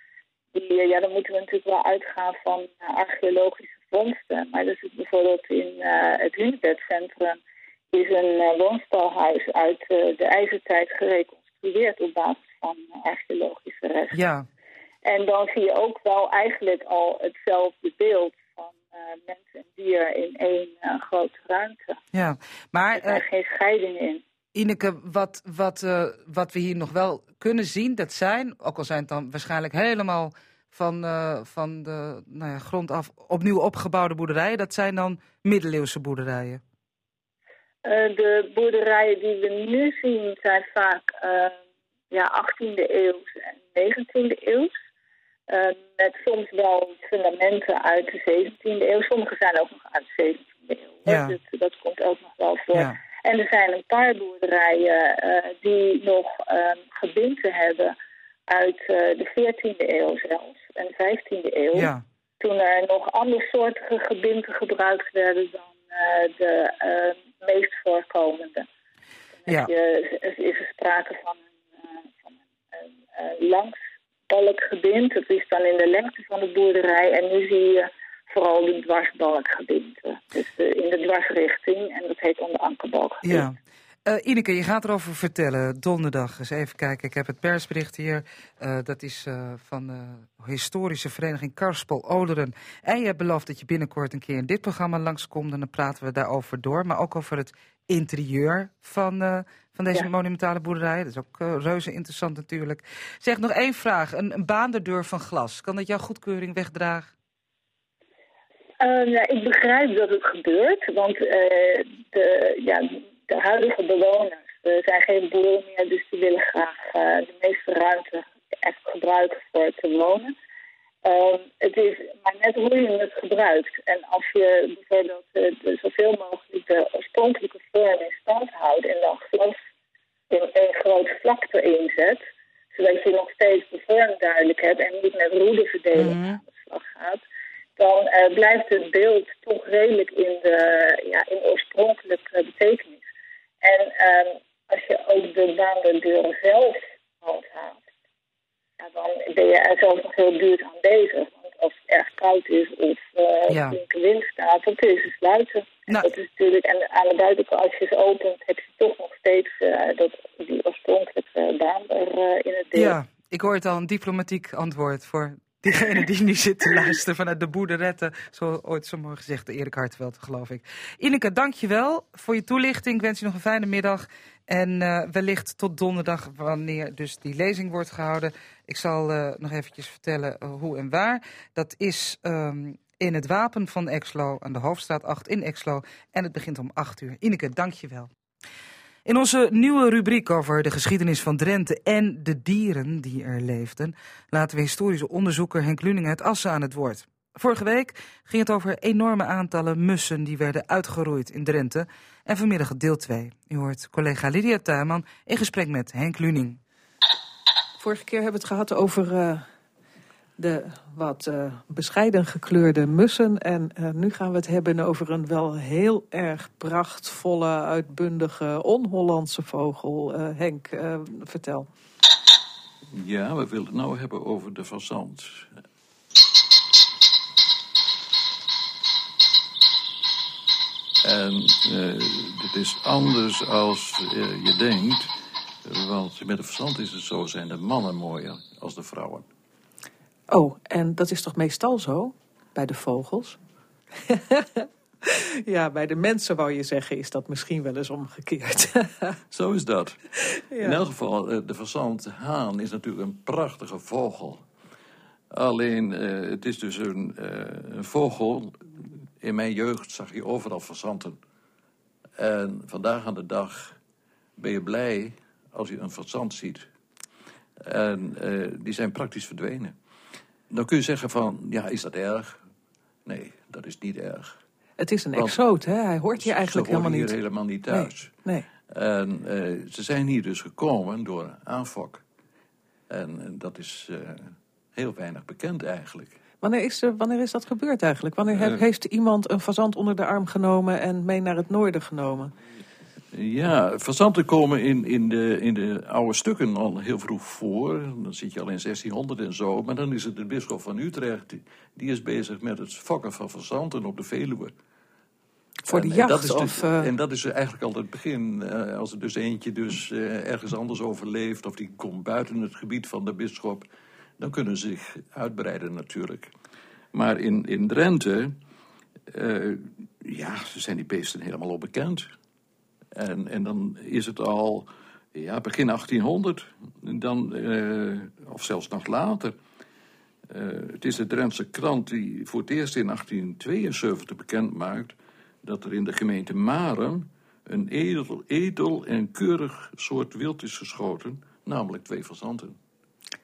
Die, ja, dan moeten we natuurlijk wel uitgaan van archeologische vondsten. Maar dat is bijvoorbeeld in het Hunebedcentrum is een woonstalhuis uit de ijzertijd gereconstrueerd op basis van archeologische resten. Ja. En dan zie je ook wel eigenlijk al hetzelfde beeld mens en dier in één grote ruimte. Ja, maar... Er is geen scheiding in. Ineke, wat, wat, wat we hier nog wel kunnen zien, dat zijn, ook al zijn het dan waarschijnlijk helemaal van, van de nou ja, grond af opnieuw opgebouwde boerderijen, dat zijn dan middeleeuwse boerderijen. Uh, de boerderijen die we nu zien zijn vaak ja, 18e eeuw en 19e eeuw. Uh, met soms wel fundamenten uit de 17e eeuw. Sommige zijn ook nog uit de 17e eeuw. Ja. Dus dat komt ook nog wel voor. Ja. En er zijn een paar boerderijen die nog ehm, gebinten hebben uit de 14e eeuw zelfs. En de 15e eeuw. Ja. Toen er nog andere soorten gebinten gebruikt werden dan de ehm, meest voorkomende. Ja. Je, is er sprake van een, van een, een langsbalkgebind. Dat is dan in de lengte van de boerderij. En nu zie je vooral de dwarsbalkgebind. Dus in de dwarsrichting. En dat heet de ankerbalkgebind. Ja. Uh, Ineke, je gaat erover vertellen, donderdag. Eens even kijken, ik heb het persbericht hier. Uh, dat is uh, van de historische vereniging Karspel Oderen. En je hebt beloofd dat je binnenkort een keer in dit programma langskomt. En dan praten we daarover door. Maar ook over het interieur van, van deze monumentale boerderij. Dat is ook reuze interessant natuurlijk. Zeg nog één vraag. Een, een baanderdeur van glas. Kan dat jouw goedkeuring wegdragen? ja, ik begrijp dat het gebeurt. Want de... Ja, de huidige bewoners uh, zijn geen boeren meer, dus die willen graag uh, de meeste ruimte echt gebruiken voor te wonen. Um, het is maar net hoe je het gebruikt. En als je bijvoorbeeld uh, de, zoveel mogelijk de oorspronkelijke vorm in stand houdt en dan glas in een groot vlak erin zet, zodat je nog steeds de vorm duidelijk hebt en niet met roederverdeling mm aan de slag gaat, dan blijft het beeld toch redelijk in de ja, in oorspronkelijke betekenis. En um, als je ook de baandeuren zelf handhaaft, ja, dan ben je er zelf nog heel duur aan bezig. Want als het erg koud is of uh, ja. flinke wind staat, dan kun je ze sluiten. Nou. Dat is natuurlijk, en aan de buitenkant, als je ze opent, heb je toch nog steeds uh, dat, die oorspronkelijke baan er uh, in het deel. Ja, ik hoor het al, een diplomatiek antwoord voor Diegene die nu zit te luisteren vanuit de boerderetten. Zo ooit zo mooi gezegd, Erik Hartveld, geloof ik. Ineke, dankjewel voor je toelichting. Ik wens je nog een fijne middag. En uh, wellicht tot donderdag, wanneer dus die lezing wordt gehouden. Ik zal uh, nog eventjes vertellen uh, hoe en waar. Dat is um, in het Wapen van Exlo, aan de Hoofdstraat 8 in Exlo. En het begint om 8 uur. Ineke, dankjewel. In onze nieuwe rubriek over de geschiedenis van Drenthe en de dieren die er leefden, laten we historische onderzoeker Henk Luning uit Assen aan het woord. Vorige week ging het over enorme aantallen mussen die werden uitgeroeid in Drenthe. En vanmiddag deel 2. U hoort collega Lydia Tuinman in gesprek met Henk Luning. Vorige keer hebben we het gehad over uh, de wat uh, bescheiden gekleurde mussen. En uh, nu gaan we het hebben over een wel heel erg prachtvolle, uitbundige, on-Hollandse vogel. Henk, vertel. Ja, we willen het nou hebben over de fazant. En dit is anders als je denkt. Want met de verstand is het zo, zijn de mannen mooier als de vrouwen. Oh, en dat is toch meestal zo? Bij de vogels? [laughs] ja, bij de mensen wou je zeggen, is dat misschien wel eens omgekeerd. [laughs] zo is dat. Ja. In elk geval, eh, de verzand haan is natuurlijk een prachtige vogel. Alleen, uh, het is dus een, uh, een vogel in mijn jeugd zag je overal fazanten. En vandaag aan de dag ben je blij als je een fazant ziet. En uh, die zijn praktisch verdwenen. Dan kun je zeggen van, ja, is dat erg? Nee, dat is niet erg. Het is een exoot, hè? Hij hoort hier eigenlijk helemaal niet. hier helemaal niet thuis. Nee. nee. En uh, ze zijn hier dus gekomen door aanfok. En, en dat is uh, heel weinig bekend eigenlijk. Wanneer is, er, wanneer is dat gebeurd eigenlijk? Wanneer heeft iemand een fazant onder de arm genomen en mee naar het noorden genomen? Ja, fazanten komen in, in, de, in de oude stukken al heel vroeg voor. Dan zit je al in 1600 en zo. Maar dan is het de bisschop van Utrecht, die, die is bezig met het fokken van fazanten op de Veluwe. Voor de en, jacht? En dat, is of, de, uh... en dat is eigenlijk al het begin. Uh, als er dus eentje dus, uh, ergens anders overleeft... of die komt buiten het gebied van de bisschop... dan kunnen ze zich uitbreiden natuurlijk. Maar in, in Drenthe... ja, zijn die beesten helemaal onbekend. En, en dan is het al ja, begin 1800, dan, uh, of zelfs nog later. Uh, het is de Drentse krant die voor het eerst in 1872 bekend maakt dat er in de gemeente Maren een edel, edel en keurig soort wild is geschoten, namelijk twee fazanten.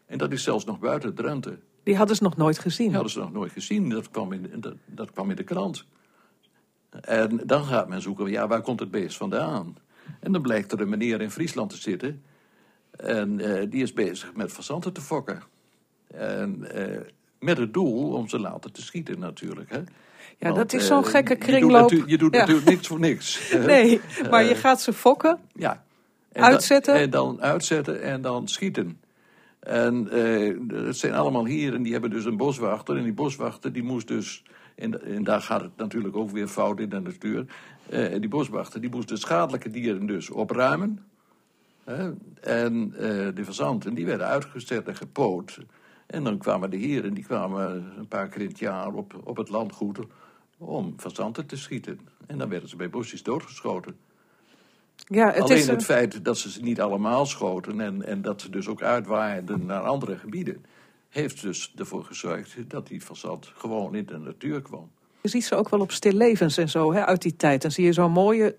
En dat is zelfs nog buiten Drenthe. Die hadden ze nog nooit gezien? Die hadden ze nog nooit gezien, dat kwam in, dat, dat kwam in de krant. En dan gaat men zoeken, ja, waar komt het beest vandaan? En dan blijkt er een meneer in Friesland te zitten. En uh, die is bezig met fazanten te fokken. En uh, met het doel om ze later te schieten natuurlijk. Hè? Ja, Want, dat is zo'n uh, gekke kringloop. Je doet, je doet ja. natuurlijk niks voor niks. [laughs] nee, maar je gaat ze fokken. Ja. En uitzetten. Dan, en dan uitzetten en dan schieten. En het zijn allemaal hier en die hebben dus een boswachter. En die boswachter die moest dus en, en, daar gaat het natuurlijk ook weer fout in de natuur. Uh, die boswachter die moest de schadelijke dieren dus opruimen. Uh, en uh, de fazanten die werden uitgezet en gepoot. En dan kwamen de heren, die kwamen een paar keer in het jaar op, op het landgoed om fazanten te schieten. En dan werden ze bij bosjes doodgeschoten. Ja, het Alleen is, het feit dat ze ze niet allemaal schoten en, en dat ze dus ook uitwaaiden naar andere gebieden heeft dus ervoor gezorgd dat die fazant gewoon in de natuur kwam. Je ziet ze ook wel op stillevens en zo hè, uit die tijd. Dan zie je zo'n mooie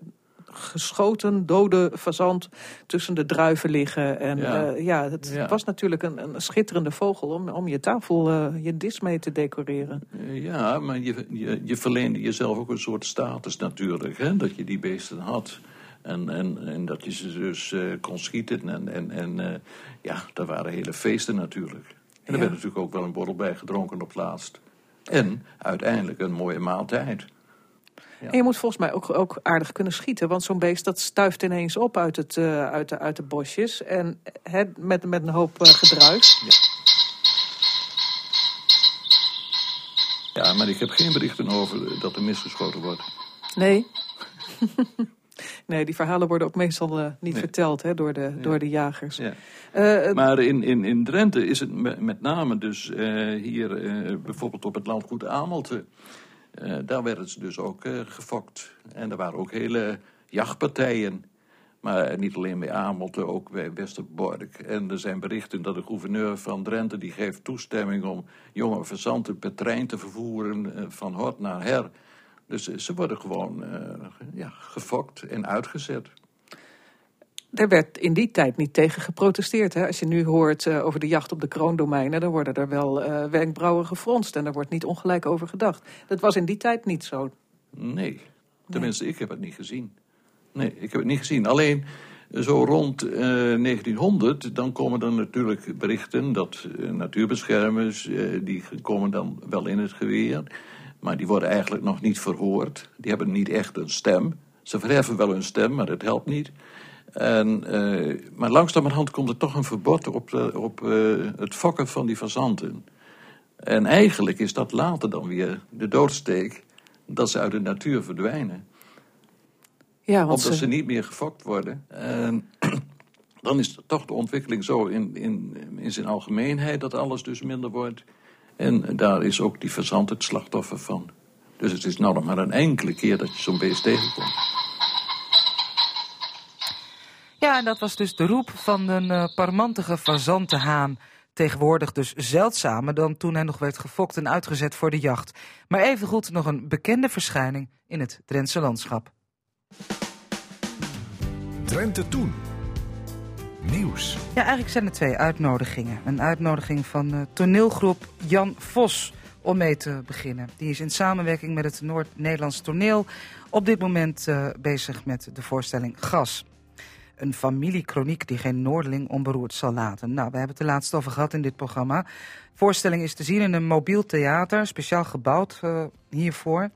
geschoten, dode fazant tussen de druiven liggen. En ja, uh, ja het ja. was natuurlijk een, een, schitterende vogel om, om je tafel, uh, je dis mee te decoreren. Ja, maar je, je, je verleende jezelf ook een soort status natuurlijk, hè, dat je die beesten had. En, en, en dat je ze dus uh, kon schieten. En, en, en ja, daar waren hele feesten natuurlijk. En er werd natuurlijk ook wel een borrel bij gedronken op het laatst. En uiteindelijk een mooie maaltijd. Ja. En je moet volgens mij ook, ook aardig kunnen schieten. Want zo'n beest dat stuift ineens op uit, het, uh, uit, de, uit de bosjes. En he, met, met een hoop uh, gedruis. Ja. ja, maar ik heb geen berichten over dat er misgeschoten wordt. Nee. [laughs] nee, die verhalen worden ook meestal eh, niet Nee. verteld hè, door, de, Ja. door de jagers. Ja. Eh, Maar in, in, in Drenthe is het me- met name dus eh, hier bijvoorbeeld op het landgoed Amelte. daar werden ze dus ook gefokt. En er waren ook hele jachtpartijen. Maar niet alleen bij Amelte, ook bij Westerbork. En er zijn berichten dat de gouverneur van Drenthe... die geeft toestemming om jonge verzanten per trein te vervoeren... van hort naar her. Dus eh, ze worden gewoon eh, ja, gefokt en uitgezet. Er werd in die tijd niet tegen geprotesteerd. Hè? Als je nu hoort eh, over de jacht op de kroondomeinen, dan worden er wel eh wenkbrauwen gefronst en daar wordt niet ongelijk over gedacht. Dat was in die tijd niet zo. Nee. Tenminste, ik heb het niet gezien. Nee, ik heb het niet gezien. Alleen zo rond eh, 1900, dan komen er natuurlijk berichten dat natuurbeschermers, die komen dan wel in het geweer. Maar die worden eigenlijk nog niet verhoord. Die hebben niet echt een stem. Ze verheffen wel hun stem, maar dat helpt niet. En, eh, maar langzamerhand komt er toch een verbod op, de- op eh, het fokken van die fazanten. En eigenlijk is dat later dan weer de doodsteek dat ze uit de natuur verdwijnen. Ja, want Omdat ze, ze niet meer gefokt worden. En [clears throat] dan is toch de ontwikkeling zo in, in, in zijn algemeenheid dat alles dus minder wordt. En daar is ook die verzand het slachtoffer van. Dus het is nou nog maar een enkele keer dat je zo'n beest tegenkomt. Ja, en dat was dus de roep van een eh, parmantige fazantenhaan. Tegenwoordig dus zeldzamer dan toen hij nog werd gefokt en uitgezet voor de jacht. Maar evengoed nog een bekende verschijning in het Drentse landschap. Drenthe Toen. Nieuws. Ja, eigenlijk zijn er twee uitnodigingen. Een uitnodiging van eh, toneelgroep Jan Vos om mee te beginnen. Die is in samenwerking met het Noord-Nederlands toneel op dit moment eh, bezig met de voorstelling Gas. Een familiekroniek die geen Noordeling onberoerd zal laten. Nou, we hebben het er laatst over gehad in dit programma. De voorstelling is te zien in een mobiel theater, speciaal gebouwd eh, hiervoor.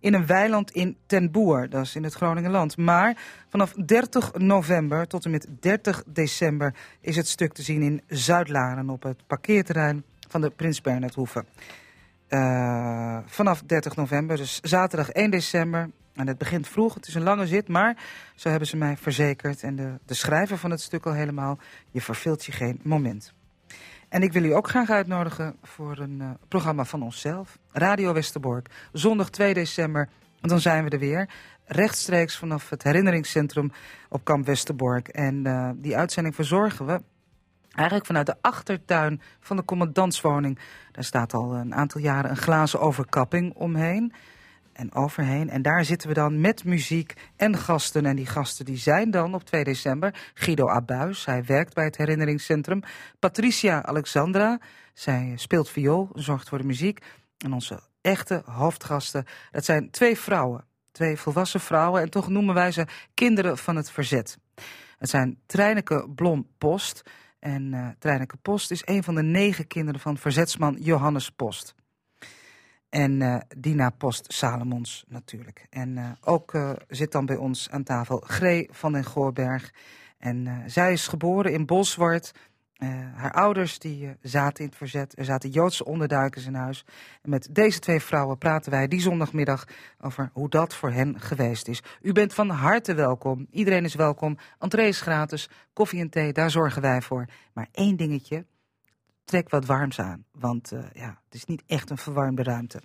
In een weiland in Ten Boer, dat is in het Groningenland. Maar vanaf 30 november tot en met 30 december is het stuk te zien in Zuidlaren op het parkeerterrein van de Prins Bernhardhoeve. Eh, vanaf 30 november, dus zaterdag 1 december. En het begint vroeg, het is een lange zit, maar zo hebben ze mij verzekerd. En de, de schrijver van het stuk al helemaal, je verveelt je geen moment. En ik wil u ook graag uitnodigen voor een eh, programma van onszelf. Radio Westerbork, zondag 2 december. En dan zijn we er weer. Rechtstreeks vanaf het herinneringscentrum op kamp Westerbork. En eh, die uitzending verzorgen we eigenlijk vanuit de achtertuin van de commandantswoning. Daar staat al een aantal jaren een glazen overkapping omheen en overheen. En daar zitten we dan met muziek en gasten. En die gasten die zijn dan op 2 december Guido Abuis, hij werkt bij het herinneringscentrum. Patricia Alexandra, zij speelt viool, zorgt voor de muziek. En onze echte hoofdgasten, dat zijn twee vrouwen. Twee volwassen vrouwen en toch noemen wij ze kinderen van het verzet. Het zijn Treineke Blom-Post. En eh Treineke Post is een van de negen kinderen van verzetsman Johannes Post. En eh, Dina Post Salomons natuurlijk. En eh, ook eh, zit dan bij ons aan tafel Gree van den Goorberg. En zij is geboren in Bolsward. Eh, haar ouders die, zaten in het verzet. Er zaten Joodse onderduikers in huis. Met deze twee vrouwen praten wij die zondagmiddag over hoe dat voor hen geweest is. U bent van harte welkom. Iedereen is welkom. Entree is gratis. Koffie en thee, daar zorgen wij voor. Maar één dingetje. Trek wat warms aan, want eh, ja, het is niet echt een verwarmde ruimte.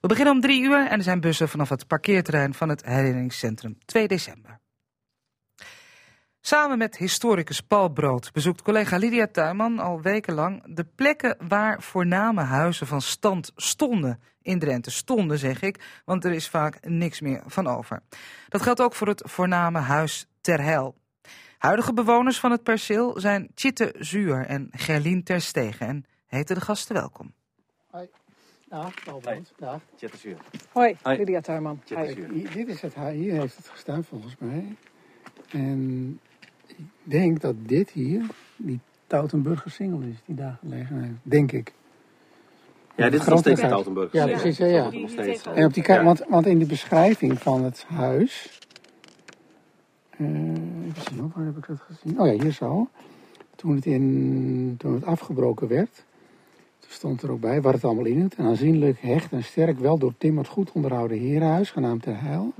We beginnen om drie uur en er zijn bussen vanaf het parkeerterrein van het herinneringscentrum 2 december. Samen met historicus Paul Brood bezoekt collega Lydia Tuinman al wekenlang de plekken waar voorname huizen van stand stonden. In Drenthe stonden, zeg ik, want er is vaak niks meer van over. Dat geldt ook voor het voorname huis Ter Heil. Huidige bewoners van het perceel zijn Chitte Zuur en Gerlien Terstegen en heten de gasten welkom. Ja, Albert. Ja. Hoi, Hoi. Lydia Tuinman. Dit is het, hier heeft het gestaan volgens mij. En ik denk dat dit hier die Tautenburger single is die daar gelegen heeft. Denk ik. Ja, dit is nog steeds. Stoutenburg. Ja, precies, ja, ja. Nog steeds. En op die kaart, want, want in de beschrijving van het huis. Eh, even zien waar heb ik dat gezien? Oh ja, hier zo. Toen het, in, toen het afgebroken werd, toen stond er ook bij wat het allemaal inhield. Een aanzienlijk, hecht en sterk, wel doortimmerd, goed onderhouden herenhuis, genaamd Ter Heil.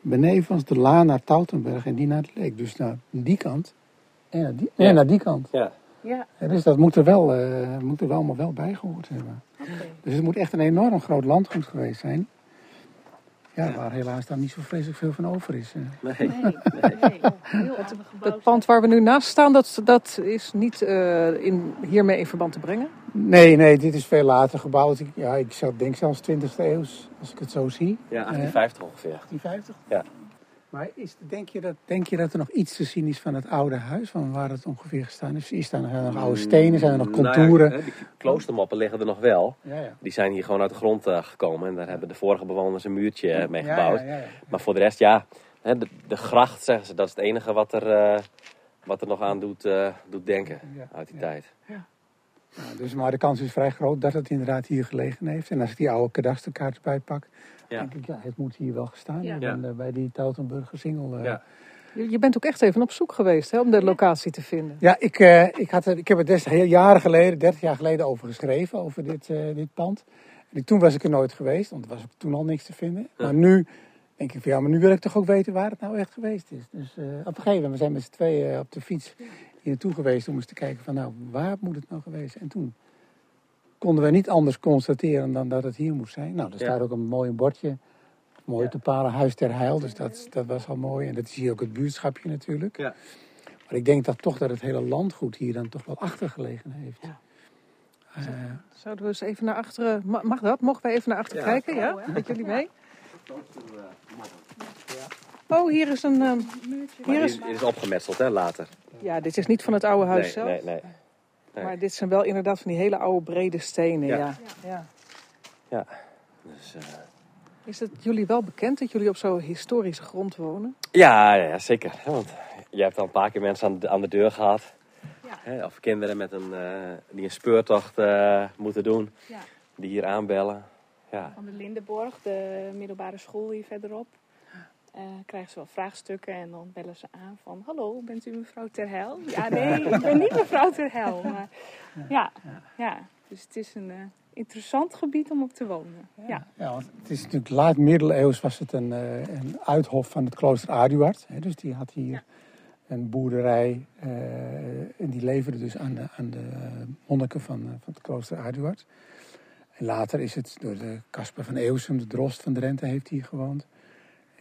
benevens de laan naar Tautenberg en die naar de Leek. Dus naar die kant en naar die, Ja. naar die kant. Ja. Ja, dus dat moet er wel, eh, moet er wel allemaal wel bij gehoord hebben. Dus het moet echt een enorm groot landgoed geweest zijn. Ja, waar helaas dan niet zo vreselijk veel van over is. eh. Nee. Nee, nee. Heel. Het [laughs] pand waar we nu naast staan, dat, dat is niet eh, in, hiermee in verband te brengen. Nee, nee, dit is veel later gebouwd. Ik, ja, ik zou- denk zelfs 20e eeuw, als ik het zo zie. Ja, 1850 ongeveer. 1850? Ja. Maar is, denk, je dat, denk je dat er nog iets te zien is van het oude huis, van waar het ongeveer gestaan is? Is daar nog, zijn er nog oude stenen, zijn er nog Nou ja, contouren? hè, die kloostermoppen liggen er nog wel. Ja, ja. Die zijn hier gewoon uit de grond eh, gekomen. En daar hebben de vorige bewoners een muurtje eh, mee gebouwd. ja, ja, ja. Maar voor de rest, ja. De, de gracht, zeggen ze, dat is het enige wat er, eh, wat er nog aan doet, doet denken uit die ja. tijd. Nou, dus, maar de kans is vrij groot dat het inderdaad hier gelegen heeft. En als ik die oude kadasterkaart erbij pak, Ja. denk ik, ja, het moet hier wel gestaan Ja. hebben. Ja. eh, Bij die Tautenburger Singel. eh. Ja. Je, bent ook echt even op zoek geweest hè, om de locatie te vinden. Ja, ik, eh, ik, had ik heb er des heel jaren geleden, 30 jaar geleden, over geschreven, over dit, eh, dit pand. En toen was ik er nooit geweest, want er was ook toen al niks te vinden. Maar nu denk ik van ja, maar nu wil ik toch ook weten waar het nou echt geweest is. Dus eh, op een gegeven moment, we zijn met z'n tweeën eh, op de fiets hier naartoe geweest om eens te kijken van nou, waar moet het nou geweest zijn? En toen konden we niet anders constateren dan dat het hier moest zijn. Nou, er Ja. staat ook een mooi bordje, mooi Ja. te palen, Huis ter Heil. Dus dat, dat was al mooi. En dat is hier ook het buurtschapje natuurlijk. Ja. Maar ik denk dat toch dat het hele landgoed hier dan toch wel achtergelegen heeft. Ja. Eh, Zouden we eens even naar achteren... Ma- Mag dat? Mogen wij even naar achteren Ja. kijken? Ja? Met jullie mee? Oh, hier is een... ehm, Maar hier is... dit, dit is opgemetseld, hè, later. Ja, dit is niet van het oude huis nee, zelf. nee, nee. Nee. Maar dit zijn wel inderdaad van die hele oude brede stenen. Ja. Ja. Ja. Dus, eh, Is het jullie wel bekend dat jullie op zo'n historische grond wonen? ja, ja, ja, zeker. Want je hebt al een paar keer mensen aan de, aan de deur gehad. Ja. Hè, of kinderen met een, eh, die een speurtocht eh, moeten doen. Ja. Die hier aanbellen. Ja. Van de Lindenborg, de middelbare school hier verderop. Eh, krijgen ze wel vraagstukken en dan bellen ze aan van... Hallo, bent u mevrouw Terhel? [laughs] Ja, nee, ik ben niet mevrouw Terhel. Maar ja, ja. dus het is een eh, interessant gebied om op te wonen. Ja, Ja, want het is natuurlijk laat middeleeuws was het een, eh, een uithof van het klooster Aduard. Hè, dus die had hier een boerderij eh, en die leverde dus aan de, aan de monniken van, van het klooster Aduard. En later is het door de Casper van Eeuwsum, de drost van Drenthe, heeft hier gewoond.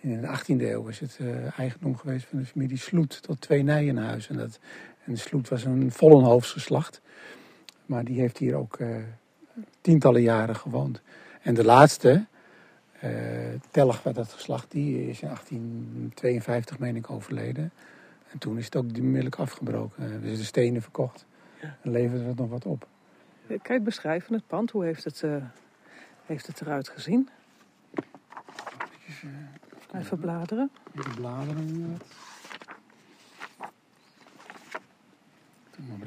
In de 18e eeuw is het eh, eigendom geweest van de familie Sloet tot twee Nijenhuis. En, dat, en Sloet was een vollenhoofsgeslacht. Maar die heeft hier ook eh, tientallen jaren gewoond. En de laatste, eh Telg werd dat geslacht, die is in 1852 meen ik overleden. En toen is het ook onmiddellijk afgebroken. Eh, Er zitten stenen verkocht. En leverde het nog wat op. Kan je het beschrijven, het pand? Hoe heeft het, eh, heeft het eruit gezien? Even bladeren. Bladeren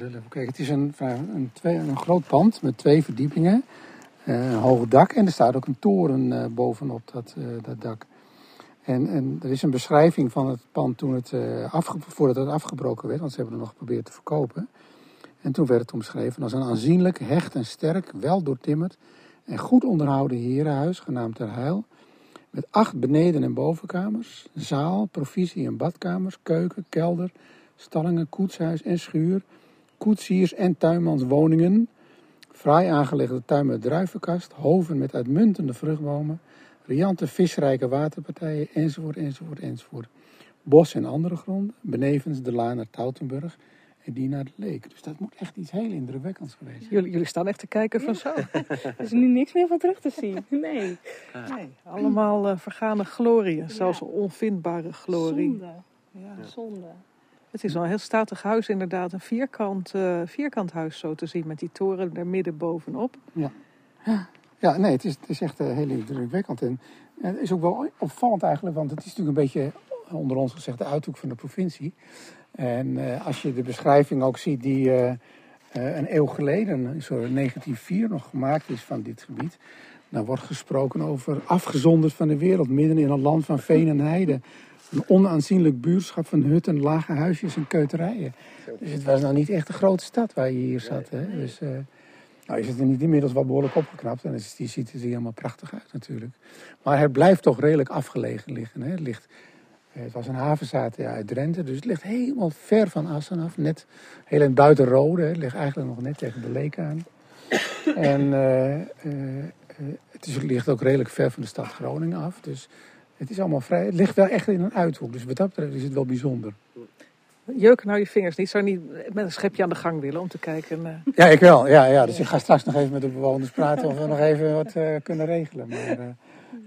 even kijken. Het is een, een, twee, een groot pand met twee verdiepingen. eh, een hoog dak en er staat ook een toren eh, bovenop dat, eh, dat dak. En, en er is een beschrijving van het pand toen het, voordat het afgebroken werd, want ze hebben het nog geprobeerd te verkopen. En toen werd het omschreven als een aanzienlijk, hecht en sterk, wel doortimmerd en goed onderhouden herenhuis, genaamd Ter Heil. Met acht beneden- en bovenkamers, zaal, provisie- en badkamers, keuken, kelder, stallingen, koetshuis en schuur, koetsiers- en tuinmanswoningen, fraai aangelegde tuin met druivenkast, hoven met uitmuntende vruchtbomen, riante visrijke waterpartijen, enzovoort, enzovoort, enzovoort. Bos en andere gronden, benevens de laan naar Tautenburg en die naar de Leek. Dus dat moet echt iets heel indrukwekkends geweest zijn. Jullie, jullie staan echt te kijken van zo. [laughs] er is nu niks meer van terug te zien. [laughs] Nee, Nee, allemaal eh, vergane glorieën, zelfs onvindbare glorie. zonde. Ja. Zonde. Het is wel een heel statig huis, inderdaad. Een vierkant, eh, vierkant huis zo te zien, met die toren er midden bovenop. Ja, nee, het is, het is echt eh, heel indrukwekkend. En, en het is ook wel opvallend eigenlijk, want het is natuurlijk een beetje, onder ons gezegd, de uithoek van de provincie. En eh, als je de beschrijving ook ziet die eh, eh, een eeuw geleden, in 1904, nog gemaakt is van dit gebied. Dan wordt gesproken over afgezonderd van de wereld, midden in een land van veen en heide. Een onaanzienlijk buurtschap van hutten, lage huisjes en keuterijen. Dus het was nou niet echt een grote stad waar je hier zat. Hè? Dus, Nou is het er niet inmiddels wel behoorlijk opgeknapt. En die ziet er helemaal prachtig uit natuurlijk. Maar het blijft toch redelijk afgelegen liggen. Hè. Het, ligt, het was een havenzaad ja, uit Drenthe. Dus het ligt helemaal ver van Assen af. Net heel in het buitenrode. Het ligt eigenlijk nog net tegen de leek aan. [laughs] En eh, eh, eh, het is, ligt ook redelijk ver van de stad Groningen af. Dus het is allemaal vrij. Het ligt wel echt in een uithoek. Dus wat dat betreft is het wel bijzonder. Jeuken nou je vingers niet. Zou niet met een schepje aan de gang willen om te kijken? eh, Ja, ik wel. Ja, ja. Dus ik ga straks nog even met de bewoners praten of we nog even wat eh, kunnen regelen. Maar, eh,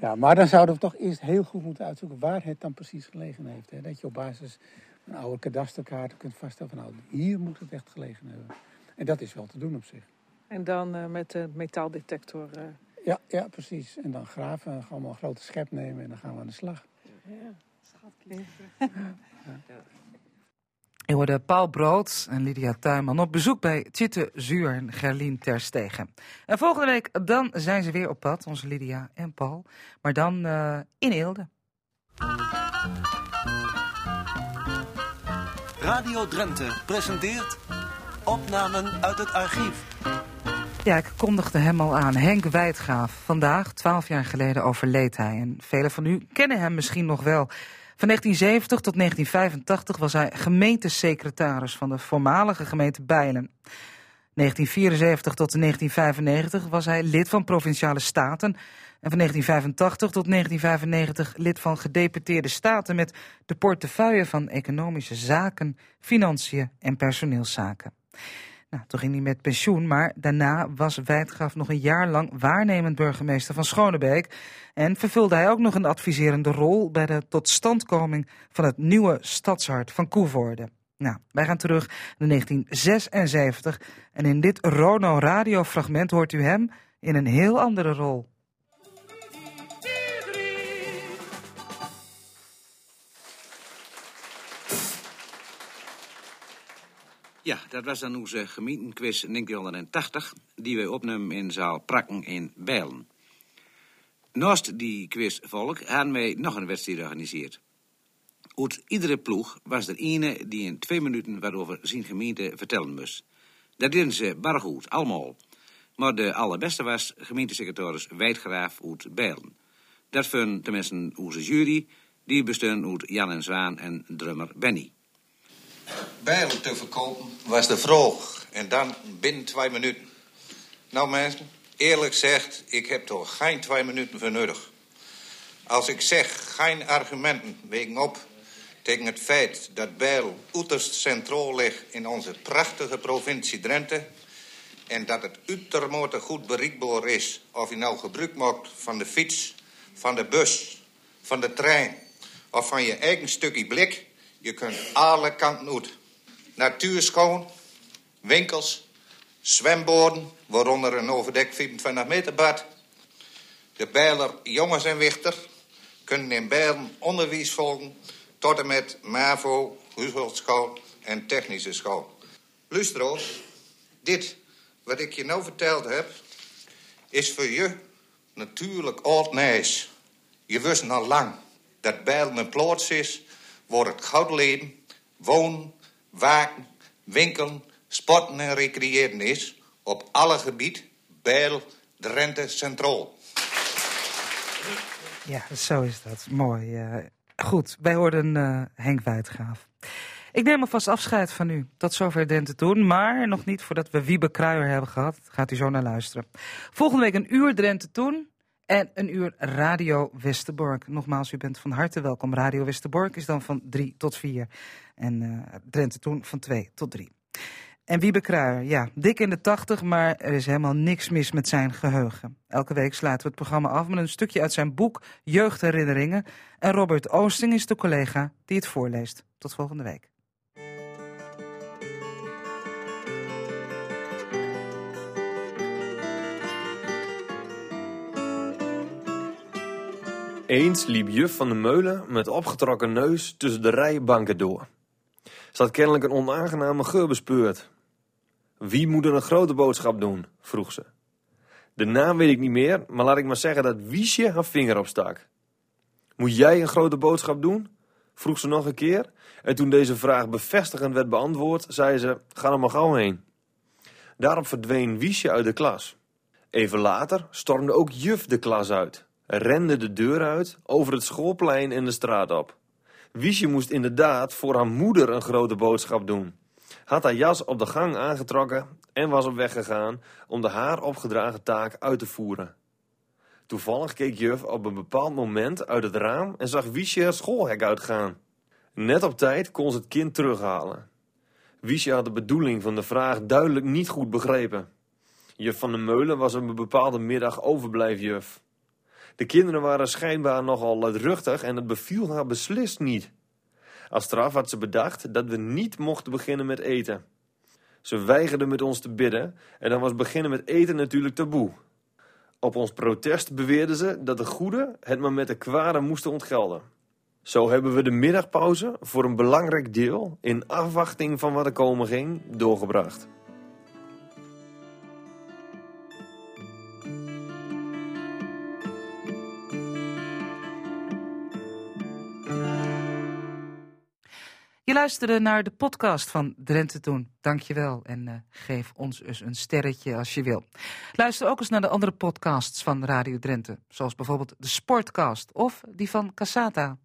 ja, maar dan zouden we toch eerst heel goed moeten uitzoeken waar het dan precies gelegen heeft. Hè? Dat je op basis van oude kadasterkaarten kunt vaststellen van nou, hier moet het echt gelegen hebben. En dat is wel te doen op zich. en dan eh, met de metaaldetector. eh, Ja, ja, precies. En dan graven, en gewoon een grote schep nemen en dan gaan we aan de slag. Je hoorde Paul Brood en Lydia Tuinman op bezoek bij Tjitte Zuur en Gerlien Terstegen. En volgende week dan zijn ze weer op pad, onze Lydia en Paul. Maar dan eh, in Eelde. Radio Drenthe presenteert opnamen uit het archief. Ja, ik kondigde hem al aan. Henk Wijdgaaf. Vandaag, twaalf jaar geleden, overleed hij. En velen van u kennen hem misschien nog wel. Van 1970 tot 1985 was hij gemeentesecretaris van de voormalige gemeente Bijlen. 1974 tot 1995 was hij lid van Provinciale Staten. En van 1985 tot 1995 lid van Gedeputeerde Staten met de portefeuille van Economische Zaken, Financiën en Personeelszaken. Nou, toen ging hij met pensioen, maar daarna was Wijdgraaf nog een jaar lang waarnemend burgemeester van Schonebeek. En vervulde hij ook nog een adviserende rol bij de totstandkoming van het nieuwe stadshart van Koevoorde. Nou, wij gaan terug naar 1976 en in dit Rono radiofragment hoort u hem in een heel andere rol. Ja, dat was dan onze gemeentequiz 1980, die wij opnemen in zaal Prakken in Bijlen. Naast die quiz volk hadden wij nog een wedstrijd georganiseerd. Uit iedere ploeg was er ene die in twee minuten wat over zijn gemeente vertellen moest. Dat deden ze bar goed, allemaal. Maar de allerbeste was gemeentesecretaris Wijdgraaf uit Bijlen. Dat vond tenminste onze jury, die bestond uit Jan en Zwaan en drummer Benny. Bijlen te verkopen was de vraag. En dan binnen twee minuten. Nou mensen, eerlijk zegt, ik heb toch geen twee minuten voor nodig. Als ik zeg geen argumenten wegen op tegen het feit dat Bijl uiterst centraal ligt in onze prachtige provincie Drenthe en dat het uitermate goed bereikbaar is of je nou gebruik maakt van de fiets, van de bus, van de trein of van je eigen stukje blik, je kunt alle kanten uit. Natuur schoon, winkels, zwemboden, waaronder een overdekt 25 meter bad. De Bijler jongens en wichter kunnen in Bijlen onderwijs volgen tot en met MAVO, huishoudschool en technische school. Luisteraars, dit wat ik je nou verteld heb, is voor je natuurlijk oud nieuws. Je wist al lang dat Bijlen een plaats is waar het goud leven, wonen, waken, winkelen, sporten en recreëren is op alle gebied Bijl, Drenthe, Centraal. Ja, zo is dat. Mooi. eh. goed, wij hoorden eh, Henk Wijdgraaf. Ik neem alvast afscheid van u. Tot zover Dente Toen, maar nog niet voordat we Wiebe Kruijer hebben gehad. Gaat u zo naar luisteren. Volgende week een uur Drenthe Toen en een uur Radio Westerbork. Nogmaals, u bent van harte welkom. Radio Westerbork is dan van 3 tot 4 en eh Drenthe Toen van 2 tot 3. En Wiebe Kruijer, ja, dik in de tachtig, maar er is helemaal niks mis met zijn geheugen. Elke week sluiten we het programma af met een stukje uit zijn boek Jeugdherinneringen. En Robert Oosting is de collega die het voorleest. Tot volgende week. Eens liep juf van de meulen met opgetrokken neus tussen de rijbanken door. Ze had kennelijk een onaangename geur bespeurd. Wie moet er een grote boodschap doen? vroeg ze. De naam weet ik niet meer, maar laat ik maar zeggen dat Wiesje haar vinger opstak. Moet jij een grote boodschap doen? vroeg ze nog een keer. En toen deze vraag bevestigend werd beantwoord, zei ze: Ga er maar gauw heen. Daarop verdween Wiesje uit de klas. Even later stormde ook juf de klas uit, rende de deur uit, over het schoolplein en de straat op. Wiesje moest inderdaad voor haar moeder een grote boodschap doen. Had haar jas op de gang aangetrokken en was op weg gegaan om de haar opgedragen taak uit te voeren. Toevallig keek juf op een bepaald moment uit het raam en zag Wiesje het schoolhek uitgaan. Net op tijd kon ze het kind terughalen. Wiesje had de bedoeling van de vraag duidelijk niet goed begrepen. Juf van de Meulen was op een bepaalde middag overblijfjuf. De kinderen waren schijnbaar nogal luidruchtig en het beviel haar beslist niet. Als straf had ze bedacht dat we niet mochten beginnen met eten. Ze weigerde met ons te bidden en dan was beginnen met eten natuurlijk taboe. Op ons protest beweerden ze dat de goede het maar met de kwade moesten ontgelden. Zo hebben we de middagpauze voor een belangrijk deel, in afwachting van wat er komen ging, doorgebracht. Je luisterde naar de podcast van Drenthe Toen. Dank je wel en uh, geef ons eens een sterretje als je wil. Luister ook eens naar de andere podcasts van Radio Drenthe. Zoals bijvoorbeeld de Sportcast of die van Casata.